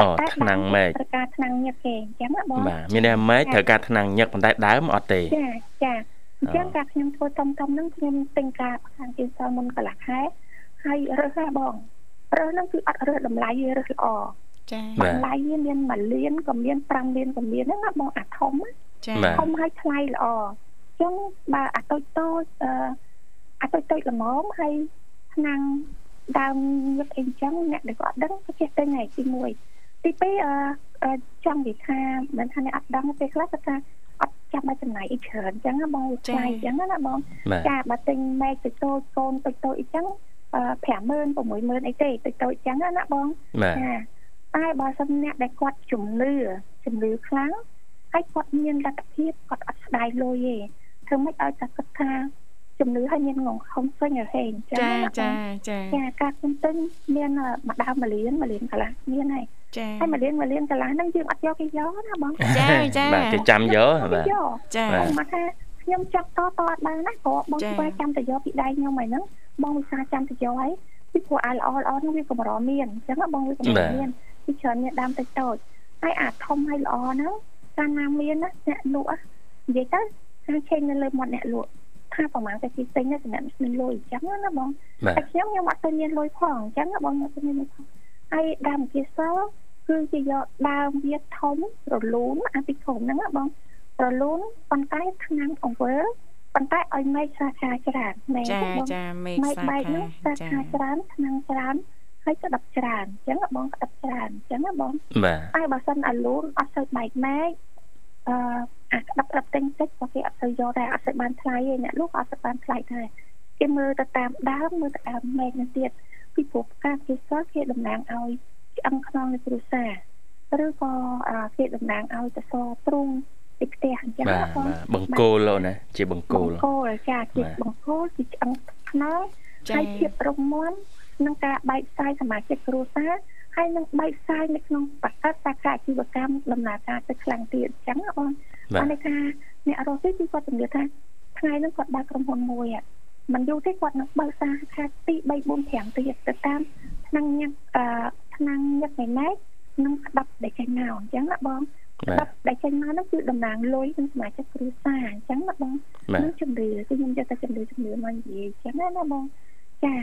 [SPEAKER 1] អូថ្នាំងមែក
[SPEAKER 3] ត្រូវការថ្នាំងញឹកគេអញ្ចឹងណាបង
[SPEAKER 1] បាទមានន័យថាមែកត្រូវការថ្នាំងញឹកប៉ុន្តែដើមអត់ទេ
[SPEAKER 3] ចាចា អញ្ចឹង
[SPEAKER 1] អូ
[SPEAKER 3] ការខ្ញុំធ្វើតំតំហ្នឹងខ្ញុំទិញការខាងជាសាលមុនកន្លះខែហើយរើសណាបងរើសហ្នឹងគឺអត់រើសតម្លៃវារើសល្អ
[SPEAKER 2] ចា
[SPEAKER 1] បាទ
[SPEAKER 3] តម្លៃវាមាន1លានក៏មាន5លានក៏មានហ្នឹងណាបងអាធំណា
[SPEAKER 2] ចា
[SPEAKER 1] បាទ
[SPEAKER 3] ធំហើយថ្លៃល្អអញ្ចឹងបើអាតូចតូចអឺអាតូចតូចល្មមហើយឆ្នាំងដើមញឹកអីអញ្ចឹងអ្នកដែលគាត់ដឹងក៏ចេះទិញហើយទី1ទី2អឺអឺចង់និយាយថាមិនថាអ្នកអត់ដឹងទេខ្លះគាត់ថា អត់ចាំបាច់ចំណាយអីច្រើនអញ្ចឹងណាបងវាថ្លៃអញ្ចឹងណាបង
[SPEAKER 1] បាទ
[SPEAKER 3] ចាបើទិញម៉ែតូចតូចកូនតូចតូចអីចឹងអឺ50000 60000អីទេតូចតូចអញ្ចឹងណាបង
[SPEAKER 1] បាទ
[SPEAKER 3] ចាតែបើសិនអ្នកដែលគាត់ជំនឿជំនឿខ្លាំងហើយគាត់មានលទ្ធភាពគាត់អត់ស្ដាយលុយទេធ្វើម៉េចឲ្យតែគាត់ថា ជំនឿហើយមានងងខំពេញរហេងអញ្ចឹង
[SPEAKER 2] ចា
[SPEAKER 3] ណា
[SPEAKER 2] ចា
[SPEAKER 3] បង
[SPEAKER 2] ចា
[SPEAKER 3] ចាការខ្ញុំទិញមានអឺមួយដើមមួយលានមួយលានកន្លះមានហើយ
[SPEAKER 2] ចា
[SPEAKER 3] ហើយមួយលានមួយលានកន្លះហ្នឹងយើងអត់យកគេយកណាបង
[SPEAKER 2] ចាចា
[SPEAKER 1] បាទគេចាំយក
[SPEAKER 3] គេ
[SPEAKER 1] បាទ
[SPEAKER 3] យក
[SPEAKER 2] ចា
[SPEAKER 1] បាទ
[SPEAKER 3] មកថាខខ្ញុំចាប់តតអត់បានណាព្រោះបងស្វាចាំតែយកពីដៃខ្ញុំហើយហ្នឹងបងវិសាចាំតែយកហើយពីព្រោះអាល្អល្អហ្នឹងវាកម្រមានអញ្ចឹងបងវាកម្រមានពីច្រើនមានដើមតិចតូចហើយអាធំហើយល្អហ្នឹងកាលណាមានណាអ្នកលក់និយាយទៅខាងឆេងនៅលើមាត់អ្នកលក់ ថាប្រហែលតែទីទិញណាសម្រាប់មានលុយអញ្ចឹងណាបងតែខ្ញុំខ្ញុំអត់ទៅមានលុយផងអញ្ចឹងបងអត់ទៅមានលុយផងហើយដើមជាសល់គឺជាយកដើមវាធំរលូនអាពីក្រុមហ្នឹងណាបងរលូនប៉ុន្តែថ្នាំអង្វលប៉ុន្តែឲ្យមេឃសាខាច្រើន
[SPEAKER 2] មេឃចាចាមេឃសា
[SPEAKER 3] ខាហ្នឹងសាខាច្រើនថ្នាំច្រើនហើយក្តាប់ច្រើនអញ្ចឹងបងក្តាប់ច្រើនអញ្ចឹងណាបង
[SPEAKER 1] បាទ
[SPEAKER 3] តែបើសិនអាលូនអត់សូវបែកមេឃ អឺអាក្តាប់ក្តាប់ទិញតិចក៏គេអត់ទៅយកដែរអត់ទៅបានថ្លៃទេអ្នកលក់អត់ទៅបានថ្លៃដែរគេមើលទៅតាមដើមមើលទៅតាមមេឃនេះទៀតពីព្រោះផ្កាគេសគេតំណាងឲ្យឆ្អឹងខ្នងនៃគ្រួសារឬក៏គេតំណាងឲ្យតសទ្រូងពីផ្ទះអញ្ចឹង
[SPEAKER 1] បាទបង្គោលលោកណាជាបង្គោលប
[SPEAKER 3] ង្គោលចាជាបង្គោលជាឆ្អឹងខ្នងហើយភាពរឹងមាំនឹងការបែកផ្សាយសមាជិកគ្រួសារ ហើយនឹងបែកផ្សាយនៅក្នុងបកាត់សាខាអាជីវកម្មដំណើរការទៅខ្លាំងទៀតអញ្ចឹងបងបានន័យថាអ្នករស់ទីគាត់ជំនឿថាថ្ងៃហ្នឹងគាត់បើកក្រុមហ៊ុនមួយមិនយូរទេគាត់នឹងបើកសាខាទី3 4 5ទៀតទៅតាមឆ្នាំញឹកអឺឆ្នាំញឹកនៃណែនឹងក្តាប់ដែលចេញមកអញ្ចឹងណាបងក្តាប់ដែលចេញមកនោះគឺតំណាងលុយនិងសមាជិកគ្រួសារអញ្ចឹងណាបងនឹងជំនឿគឺខ្ញុំយកតែជំនឿជំនឿមកនិយាយអញ្ចឹងណាបងចា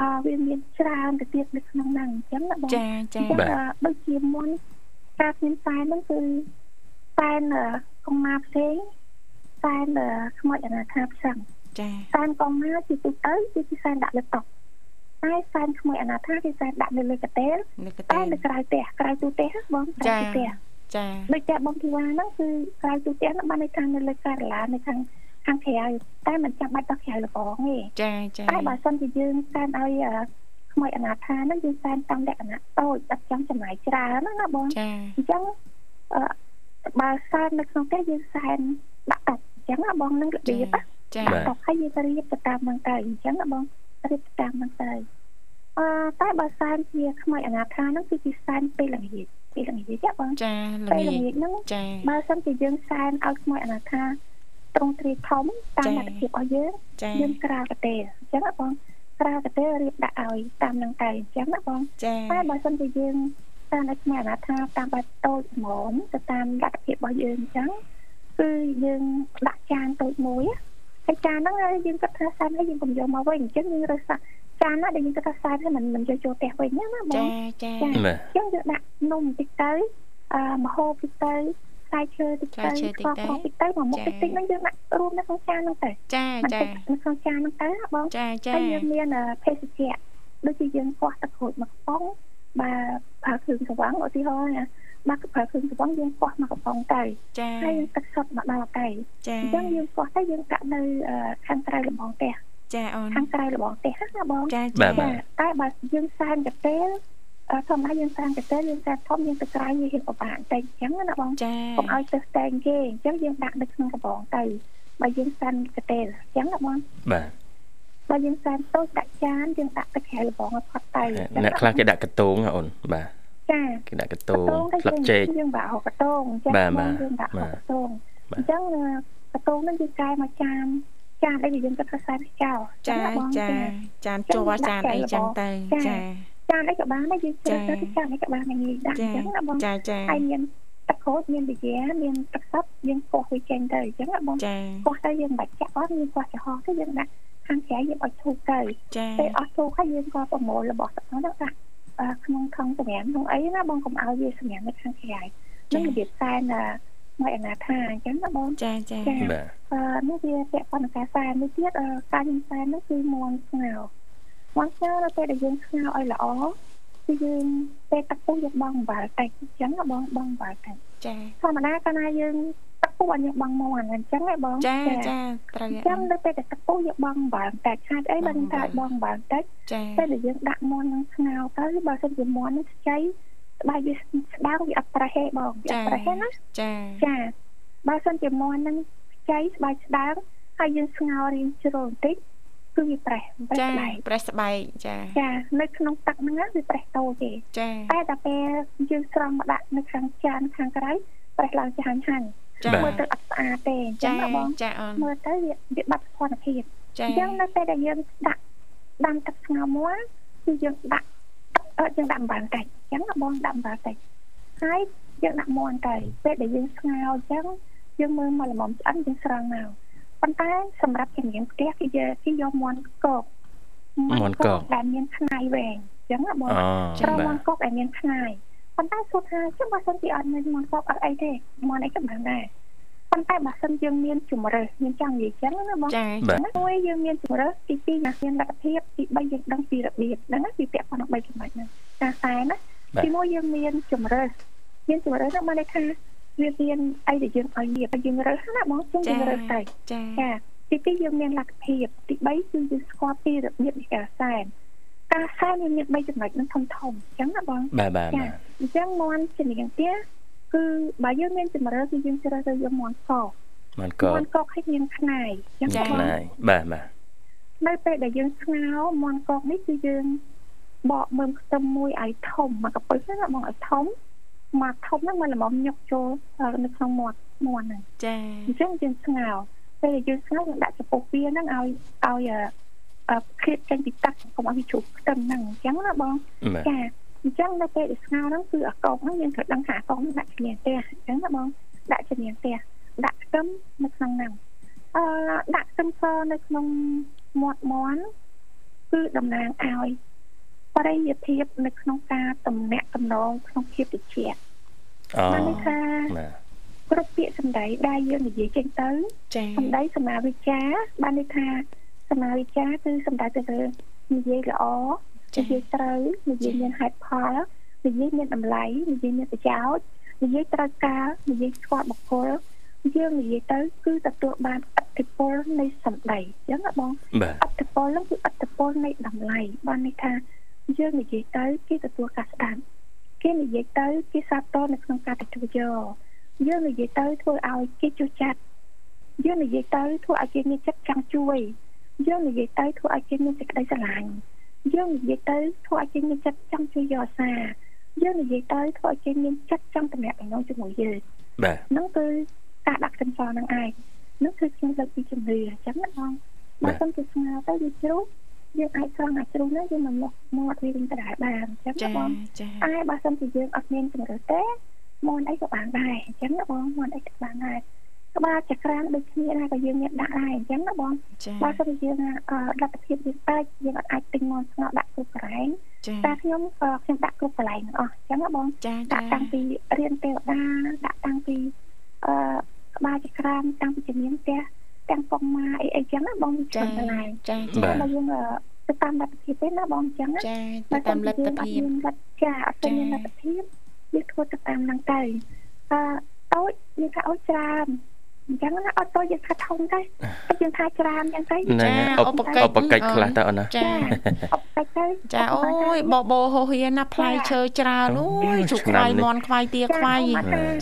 [SPEAKER 3] អឺវាមានច្រើនទៅទៀតនៅក្នុងហ្នឹងអញ្ចឹងណាបង
[SPEAKER 2] ចាចា
[SPEAKER 3] ដូចជាមុនការមានតែហ្នឹងគឺតែនកុមារផ្សេងតែនខ្មោចអនាថាផ្សឹង
[SPEAKER 2] ចា
[SPEAKER 3] តែនកុមារជាទូទៅគឺសែនដាក់លើតុតែសែនក្មួយអនាថាគឺសែនដាក់នៅលើកតេលតែនៅក្រៅផ្ទះក្រៅទូផ្ទះបង
[SPEAKER 2] ក្រៅផ្ទះចា
[SPEAKER 3] ដូចតែបងធីវ៉ាហ្នឹងគឺក្រៅទូផ្ទះហ្នឹងបានន័យថានៅលើការាឡានៅខាង ខាងក្រៅតែមិនចាំបាច់ដល់ក្រៅលបងទេ
[SPEAKER 2] ចាចា
[SPEAKER 3] តែបើសិនជាយើងសែនឲ្យក្មួយអនាថាហ្នឹងយើងសែនតាមលក្ខណៈតូចអត់ចង់ចំណាយច្រើនណាបង
[SPEAKER 2] ចា
[SPEAKER 3] អញ្ចឹងបើសែននៅក្នុងផ្ទះយើងសែនដាក់តុអញ្ចឹងបងនឹងរបៀប
[SPEAKER 2] ចា
[SPEAKER 3] តុហើយយើងទៅរៀបទៅតាមហ្នឹងទៅអញ្ចឹងបងរៀបតាមហ្នឹងទៅអឺតែបើសែនជាខ្មោចអនាថាហ្នឹងគឺជាសែនពេលល្ងាចពេលល្ងាចចាបង
[SPEAKER 2] ចា
[SPEAKER 3] ល្ងាចហ្នឹង
[SPEAKER 2] ចា
[SPEAKER 3] បើសិនជាយើងសែនឲ្យខ្មោចអនាថា ត្រង់ទ្រាយធំតាមលទ្ធភាពរបស់យើងយើងក្រាលកទេអញ្ចឹងបងក្រាលកទេរៀបដាក់ឲ្យតាមនឹងតែអញ្ចឹងណាបងតែបើសិនជាយើងតាមឲ្យខ្មោចអនាថាតាមបែបតូចហ្មងទៅតាមលទ្ធភាពរបស់យើងអញ្ចឹងគឺយើងដាក់ចានតូចមួយហើយចានហ្នឹងយើងគិតថាសានហើយយើងកុំយកមកវិញអញ្ចឹងយើងរើសចានណាដែលយើងគិតថាសានហើយមិនមិនយកចូលផ្ទះវិញណាបង
[SPEAKER 2] ចាចាអញ្ចឹ
[SPEAKER 3] ងយើងដាក់នំបន្តិចទៅអឺមហូបបន្តិចទៅ ផ្លែឈើតិចទៅ
[SPEAKER 2] ស្ករ
[SPEAKER 3] បន្តិចទៅមកមុខតិចតិចហ្នឹងយើងដាក់រួមនៅក្នុងចានហ្នឹងទៅ
[SPEAKER 2] ចាចា
[SPEAKER 3] នៅក្នុងចានហ្នឹងទៅបង
[SPEAKER 2] ចាចា
[SPEAKER 3] ហើយយើងមានភេសជ្ជៈដូចជាយើងកោះទឹកក្រូចមកកំប៉ុងបាទប្រើគ្រឿងស្វាំងឧទាហរណ៍ណាមកប្រើគ្រឿងស្វងយើងកោះមកកំប៉ុងទៅ
[SPEAKER 2] ចា
[SPEAKER 3] ហើយទឹកសុទ្ធមកដល់ទៅ
[SPEAKER 2] ចា
[SPEAKER 3] អញ្ចឹងយើងកោះទៅយើងដាក់នៅខាងក្រៅលំងផ្ទះ
[SPEAKER 2] ចាអូន
[SPEAKER 3] ខាងក្រៅលំងផ្ទះណាបង
[SPEAKER 2] ចា
[SPEAKER 1] ចា
[SPEAKER 3] តែបើយើងសែនកទេល ធម្មតាយើងសែនកទេលយើងសែនធំយើងទៅក្រៅយើងហៀបពិបាកតែអញ្ចឹងណាបង
[SPEAKER 2] ចា
[SPEAKER 3] កុំឲ្យទៅស្តែងគេអញ្ចឹងយើងដាក់នៅក្នុងកំប៉ុងទៅបើយើងសែនកទេលអញ្ចឹងណាបង
[SPEAKER 1] បាទ
[SPEAKER 3] បើយើងសែនតូចដាក់ចានយើងដាក់ទៅក្រៅលំងឲ្យផុតទៅ
[SPEAKER 1] អ្នកខ្លះគេដាក់កតងអូនបាទ
[SPEAKER 3] ចា
[SPEAKER 1] គេដាក់កតងស្លឹកចេក
[SPEAKER 3] យើងបាក់ហកតង
[SPEAKER 1] ចា
[SPEAKER 3] យើងដាក់ហកតងអញ្ចឹងកតងនឹងយើងកែមកចានចានអីយើងគិតថាខ្សែចោល
[SPEAKER 2] ចាចាចានជ័រចានអីចឹងទៅចា
[SPEAKER 3] ចានអីក៏បានដែរយើងជ្រើសរើសចានអីក៏បានងាយដាក់អញ្ចឹងណាបង
[SPEAKER 2] ចាចា
[SPEAKER 3] ហើយមានទឹកក្រូចមានវិជាមានទឹកសុទ្ធយើងកោសវាចេញទៅអញ្ចឹងណាបងកោសទៅយើងបាច់ចាក់អត់មានកោសចំហទៅយើងដាក់ខាងក្រៅយើងឲ្យធូរទៅពេលអស់ធូរហើយយើងក៏ប្រមូលរបស់ទឹកនោះដាក់ក្នុងថងសម្រាប់ក្នុងអីណាបងកុំឲ្យវាសម្រាប់នៅខាងក្រៅនឹងរបៀបសែនមកអនាថាអញ្ចឹងណាបង
[SPEAKER 2] ចាចា
[SPEAKER 1] បាទ
[SPEAKER 3] អឺនេះវាពាក់ព័ន្ធនឹងការសែននេះទៀតការញ៉ាំសែននេះគឺមន់ស្ងោ មន់ស្ងោដល់ពេលដែលយើងស្ងោឲ្យល្អគឺយើងពេលទឹកពុះយើងបងបាល់តិចអញ្ចឹងបងបងបាល់តិច
[SPEAKER 2] ចា
[SPEAKER 3] ធម្មតាកាលណាយើងទឹកពុះយើងបងមកអាអញ្ចឹងហ៎បង
[SPEAKER 2] ចាចាត្រូវអ
[SPEAKER 3] ញ្ចឹងដល់ពេលតែទឹកពុះយើងបងបាល់តិចខាតអីបើតែបងបាល់តិច
[SPEAKER 2] ចា
[SPEAKER 3] ពេលដែលយើងដាក់មន់នឹងស្ងោទៅបើសិនជាមន់នឹងខ្ចីស្បែកវាស្ដើងវាអត់ប្រហែបងវាអត់ប្រហែណា
[SPEAKER 2] ចា
[SPEAKER 3] ចាបើសិនជាមន់នឹងខ្ចីស្បែកស្ដើងហើយយើងស្ងោរៀងជ្រុលបន្តិច គឺវាប្រេះ
[SPEAKER 2] ប្រេះស្បែកប្រេះស្បែកចា
[SPEAKER 3] ចានៅក្នុងទឹកហ្នឹងវាប្រេះតូចទេ
[SPEAKER 2] ចា
[SPEAKER 3] តែដល់ពេលយើងស្រង់មកដាក់នៅខាងចានខាងក្រៅប្រេះឡើងចាញ់ហាញ់ហ
[SPEAKER 2] ចា
[SPEAKER 3] មើលទៅអត់ស្អាតទេអញ្ចឹ
[SPEAKER 2] ចា
[SPEAKER 3] ងណាបង
[SPEAKER 2] ចាអូន
[SPEAKER 3] មើលទៅវាវាបាត់ស្ថិរភាព
[SPEAKER 2] ចា
[SPEAKER 3] អញ្ចឹងនៅពេលដែលយើងដាក់ដាំទឹកស្ងោរមាន់គឺយើងដាក់អឺយើងដាក់អំបិលតិចអញ្ចឹងណាបងដាក់អំបិលតិចហើយយើងដាក់មាន់ទៅពេលដែលយើងស្ងោរអញ្ចឹងយើងមើលមកល្មមឆ្អិនយើងស្រង់មក ប៉ុន្តែសម្រាប់ជំនាញផ្ទះគឺយើងគេយកមាន់កក
[SPEAKER 1] មាន់កក
[SPEAKER 3] ដែលមានខ្នាយវែងអញ្ចឹងណាបង
[SPEAKER 1] អូ
[SPEAKER 3] ត្រូវ
[SPEAKER 1] បា
[SPEAKER 3] មា
[SPEAKER 1] ទ
[SPEAKER 3] ន់កកដែលមានខ្នាយប៉ុន្តែសួរថាចុះបើសិនជាអត់មានមាន់កកអត់អីទេមាន់អីក៏បានដែរប៉ុន្តែបើសិនយើងមានជំរើសមានចង់និយាយអញ្ចឹងណាបង
[SPEAKER 2] ចា
[SPEAKER 1] បាទ
[SPEAKER 3] មួយយើងមានជំរើសទី2ណាមានលទ្ធភាពទី3យើងដឹងពីរបៀបហ្នឹងណាពីពាក់ព័ន្ធនឹង3ចំណុចហ្នឹងការខ្សែណា
[SPEAKER 1] បាទ
[SPEAKER 3] ទី1យើងមានជំរើសមានជំរើសហ្នឹងបានន័យថា វាមានអីដែលយើងឲ្យវាតែយើងរើសណាបងចឹងយើងរើសទៅ
[SPEAKER 2] ចា
[SPEAKER 3] ចាទី2យើងមានលទ្ធភាពទី3គឺយើងស្គាល់ពីរបៀបនៃការសែនការសែនវាមាន3ចំណុចហ្នឹងធំធំអញ្ចឹងណាបង
[SPEAKER 1] បាទបាទ
[SPEAKER 3] ចា
[SPEAKER 1] បាទ
[SPEAKER 3] អញ្ចឹងមន់ជានាងទៀតគឺបើយើងមានជំរើសគឺយើងជ្រើសរើសយកមន់ក
[SPEAKER 1] មានក
[SPEAKER 3] មន់កកឲ្យមានខ្នាយអញ្ចឹង
[SPEAKER 1] មាន
[SPEAKER 3] ណា
[SPEAKER 1] ខ្ប
[SPEAKER 3] ង
[SPEAKER 1] នាយបាទបាទ
[SPEAKER 3] នៅពេលដែលយើងស្ងោរមន់កកនេះគឺយើងបកមើមខ្ទឹមមួយឲ្យធំមកកពឹសហ្នឹងមកឲ្យធំ មកធំហ្នឹងមកល្មមញុកចូលនៅក្នុងមាត់មាន់ហ្នឹង
[SPEAKER 2] ចា
[SPEAKER 3] អញ្ចឹងយើងស្ងោរពេលដែលយើងស្ងោរយើងដាក់ចំពោះវាហ្នឹងឲ្យឲ្យអឺឃ្លាតចេញពីទឹកកុំឲ្យវាជ្រុះខ្ទឹមហ្នឹងអញ្ចឹងណាបង
[SPEAKER 1] បាទ
[SPEAKER 3] ចាអញ្ចឹងនៅពេលដែលស្ងោរហ្នឹងគឺអាកងហ្នឹងយើងត្រូវដឹងថាអាកងហ្នឹងដាក់ជំនាញផ្ទះអញ្ចឹងណាបងដាក់ជំនាញផ្ទះដាក់ខ្ទឹមនៅក្នុងហ្នឹងអឺដាក់ខ្ទឹមសនៅក្នុងមាត់មាន់គឺតំណាងឲ្យ បរិយាភាពនៅក្នុងការតំណាក់តំណងក្នុងភាពត្រជាក់
[SPEAKER 1] អូ
[SPEAKER 3] បានន័យថា
[SPEAKER 1] បាទ
[SPEAKER 3] គ្រប់ពាក្យសម្ដីដែលយើងនិយាយចេញទៅ
[SPEAKER 2] ចា
[SPEAKER 3] សម្ដីសម្មាវិជ្ជាបានន័យថាសម្មាវិជ្ជាគឺសម្ដៅទៅលើនិយាយល្អនិយាយត្រូវនិយាយមានហេតុផលនិយាយមានតម្លៃនិយាយមានប្រយោជន៍និយាយត្រូវការនិយាយស្គាល់បុគ្គលយើងនិយាយទៅគឺទទួលបានអតិពលនៃសម្ដីអញ្ចឹងណាបង
[SPEAKER 1] បាទ
[SPEAKER 3] អតិពលហ្នឹងគឺអតិពលនៃតម្លៃបានន័យថា យើងនិយាយទៅគេទទួលការស្ដាប់គេនិយាយទៅគេសាទរនៅក្នុងការទទួលយកយើងនិយាយទៅធ្វើឲ្យគេជឿចិត្តយើងនិយាយទៅធ្វើឲ្យគេមានចិត្តចង់ជួយយើងនិយាយទៅធ្វើឲ្យគេមានសេចក្តីស្រឡាញ់យើងនិយាយទៅធ្វើឲ្យគេមានចិត្តចង់ជួយយកអាសាយើងនិយាយទៅធ្វើឲ្យគេមានចិត្តចង់តំណាក់តំណងជាមួយយើង
[SPEAKER 1] បាទ
[SPEAKER 3] ហ្នឹងគឺការដាក់ខ្ទឹមសហ្នឹងឯងហ្នឹងគឺខ្ញុំលើកពីជំនឿអញ្ចឹងណាបង
[SPEAKER 1] បា
[SPEAKER 3] បើ
[SPEAKER 1] ទ
[SPEAKER 3] សិនជាស្ងោរទៅវាជ្រុះ យើងអាចស្រង់អាចជ្រុះហ្នឹងយើងមកមកមាត់វាវិញទៅដែរបានអញ្ចឹង
[SPEAKER 2] ចា
[SPEAKER 3] ណាបង
[SPEAKER 2] ចា
[SPEAKER 3] តែបើសិនជាយើងអត់មានជំរឿទេមាន់អីក៏បានដែរអញ្ចឹងណាបងមាន់អីក៏បានដែរក្បាលចក្រានដូចគ្នាដែរក៏យើងមានដាក់ដែរអញ្ចឹងណាបង
[SPEAKER 2] ចា
[SPEAKER 3] បើសិនជាយើងអឺលទ្ធភាពយើងតិចយើងអត់អាចទិញមាន់ស្ងោរដាក់គ្រប់កន្លែង
[SPEAKER 2] ចា
[SPEAKER 3] តែខ្ញុំក៏ខ្ញុំដាក់គ្រប់កន្លែងទាំងអស់អញ្ចឹងណាបង
[SPEAKER 2] ចា
[SPEAKER 3] ដា
[SPEAKER 2] ចា
[SPEAKER 3] ក់តាំងពីរៀនទេវតាដាក់តាំងពីអឺក្បាលចក្រានតាំងពីជំនាញផ្ទះ ទាំងកងម៉ាអីអីចឹងណាបងច្រើនកន្លែង
[SPEAKER 2] ចា
[SPEAKER 1] បា
[SPEAKER 2] ចា
[SPEAKER 1] ទ
[SPEAKER 3] បើយើងអឺទៅតាមលទ្ធភាពទេណាបងចឹងណា
[SPEAKER 2] ចាទៅតាមលទ្ធភាព
[SPEAKER 3] យើងអត់មានលទ្ធចាអត់ទៅមានលទ្ធភាពយើងធ្វើទៅតាមហ្នឹងទៅអឺតូចយើងថាអូច្រើនអញ្ចឹងណាអត់តូចយើងថាធំទៅតែយើងថាច្រើនអញ្ចឹងទៅ
[SPEAKER 1] ហ្នឹងហើយឧបឧបកិច្ចខ្លះតើអូនណា
[SPEAKER 2] ចា
[SPEAKER 3] អបតិចទៅ
[SPEAKER 2] ចាអូយបបោហោហៀនណាផ្លែឈើច្រើនអូយជុកខ្វាយមន់ខ្វាយទាខ្វាយ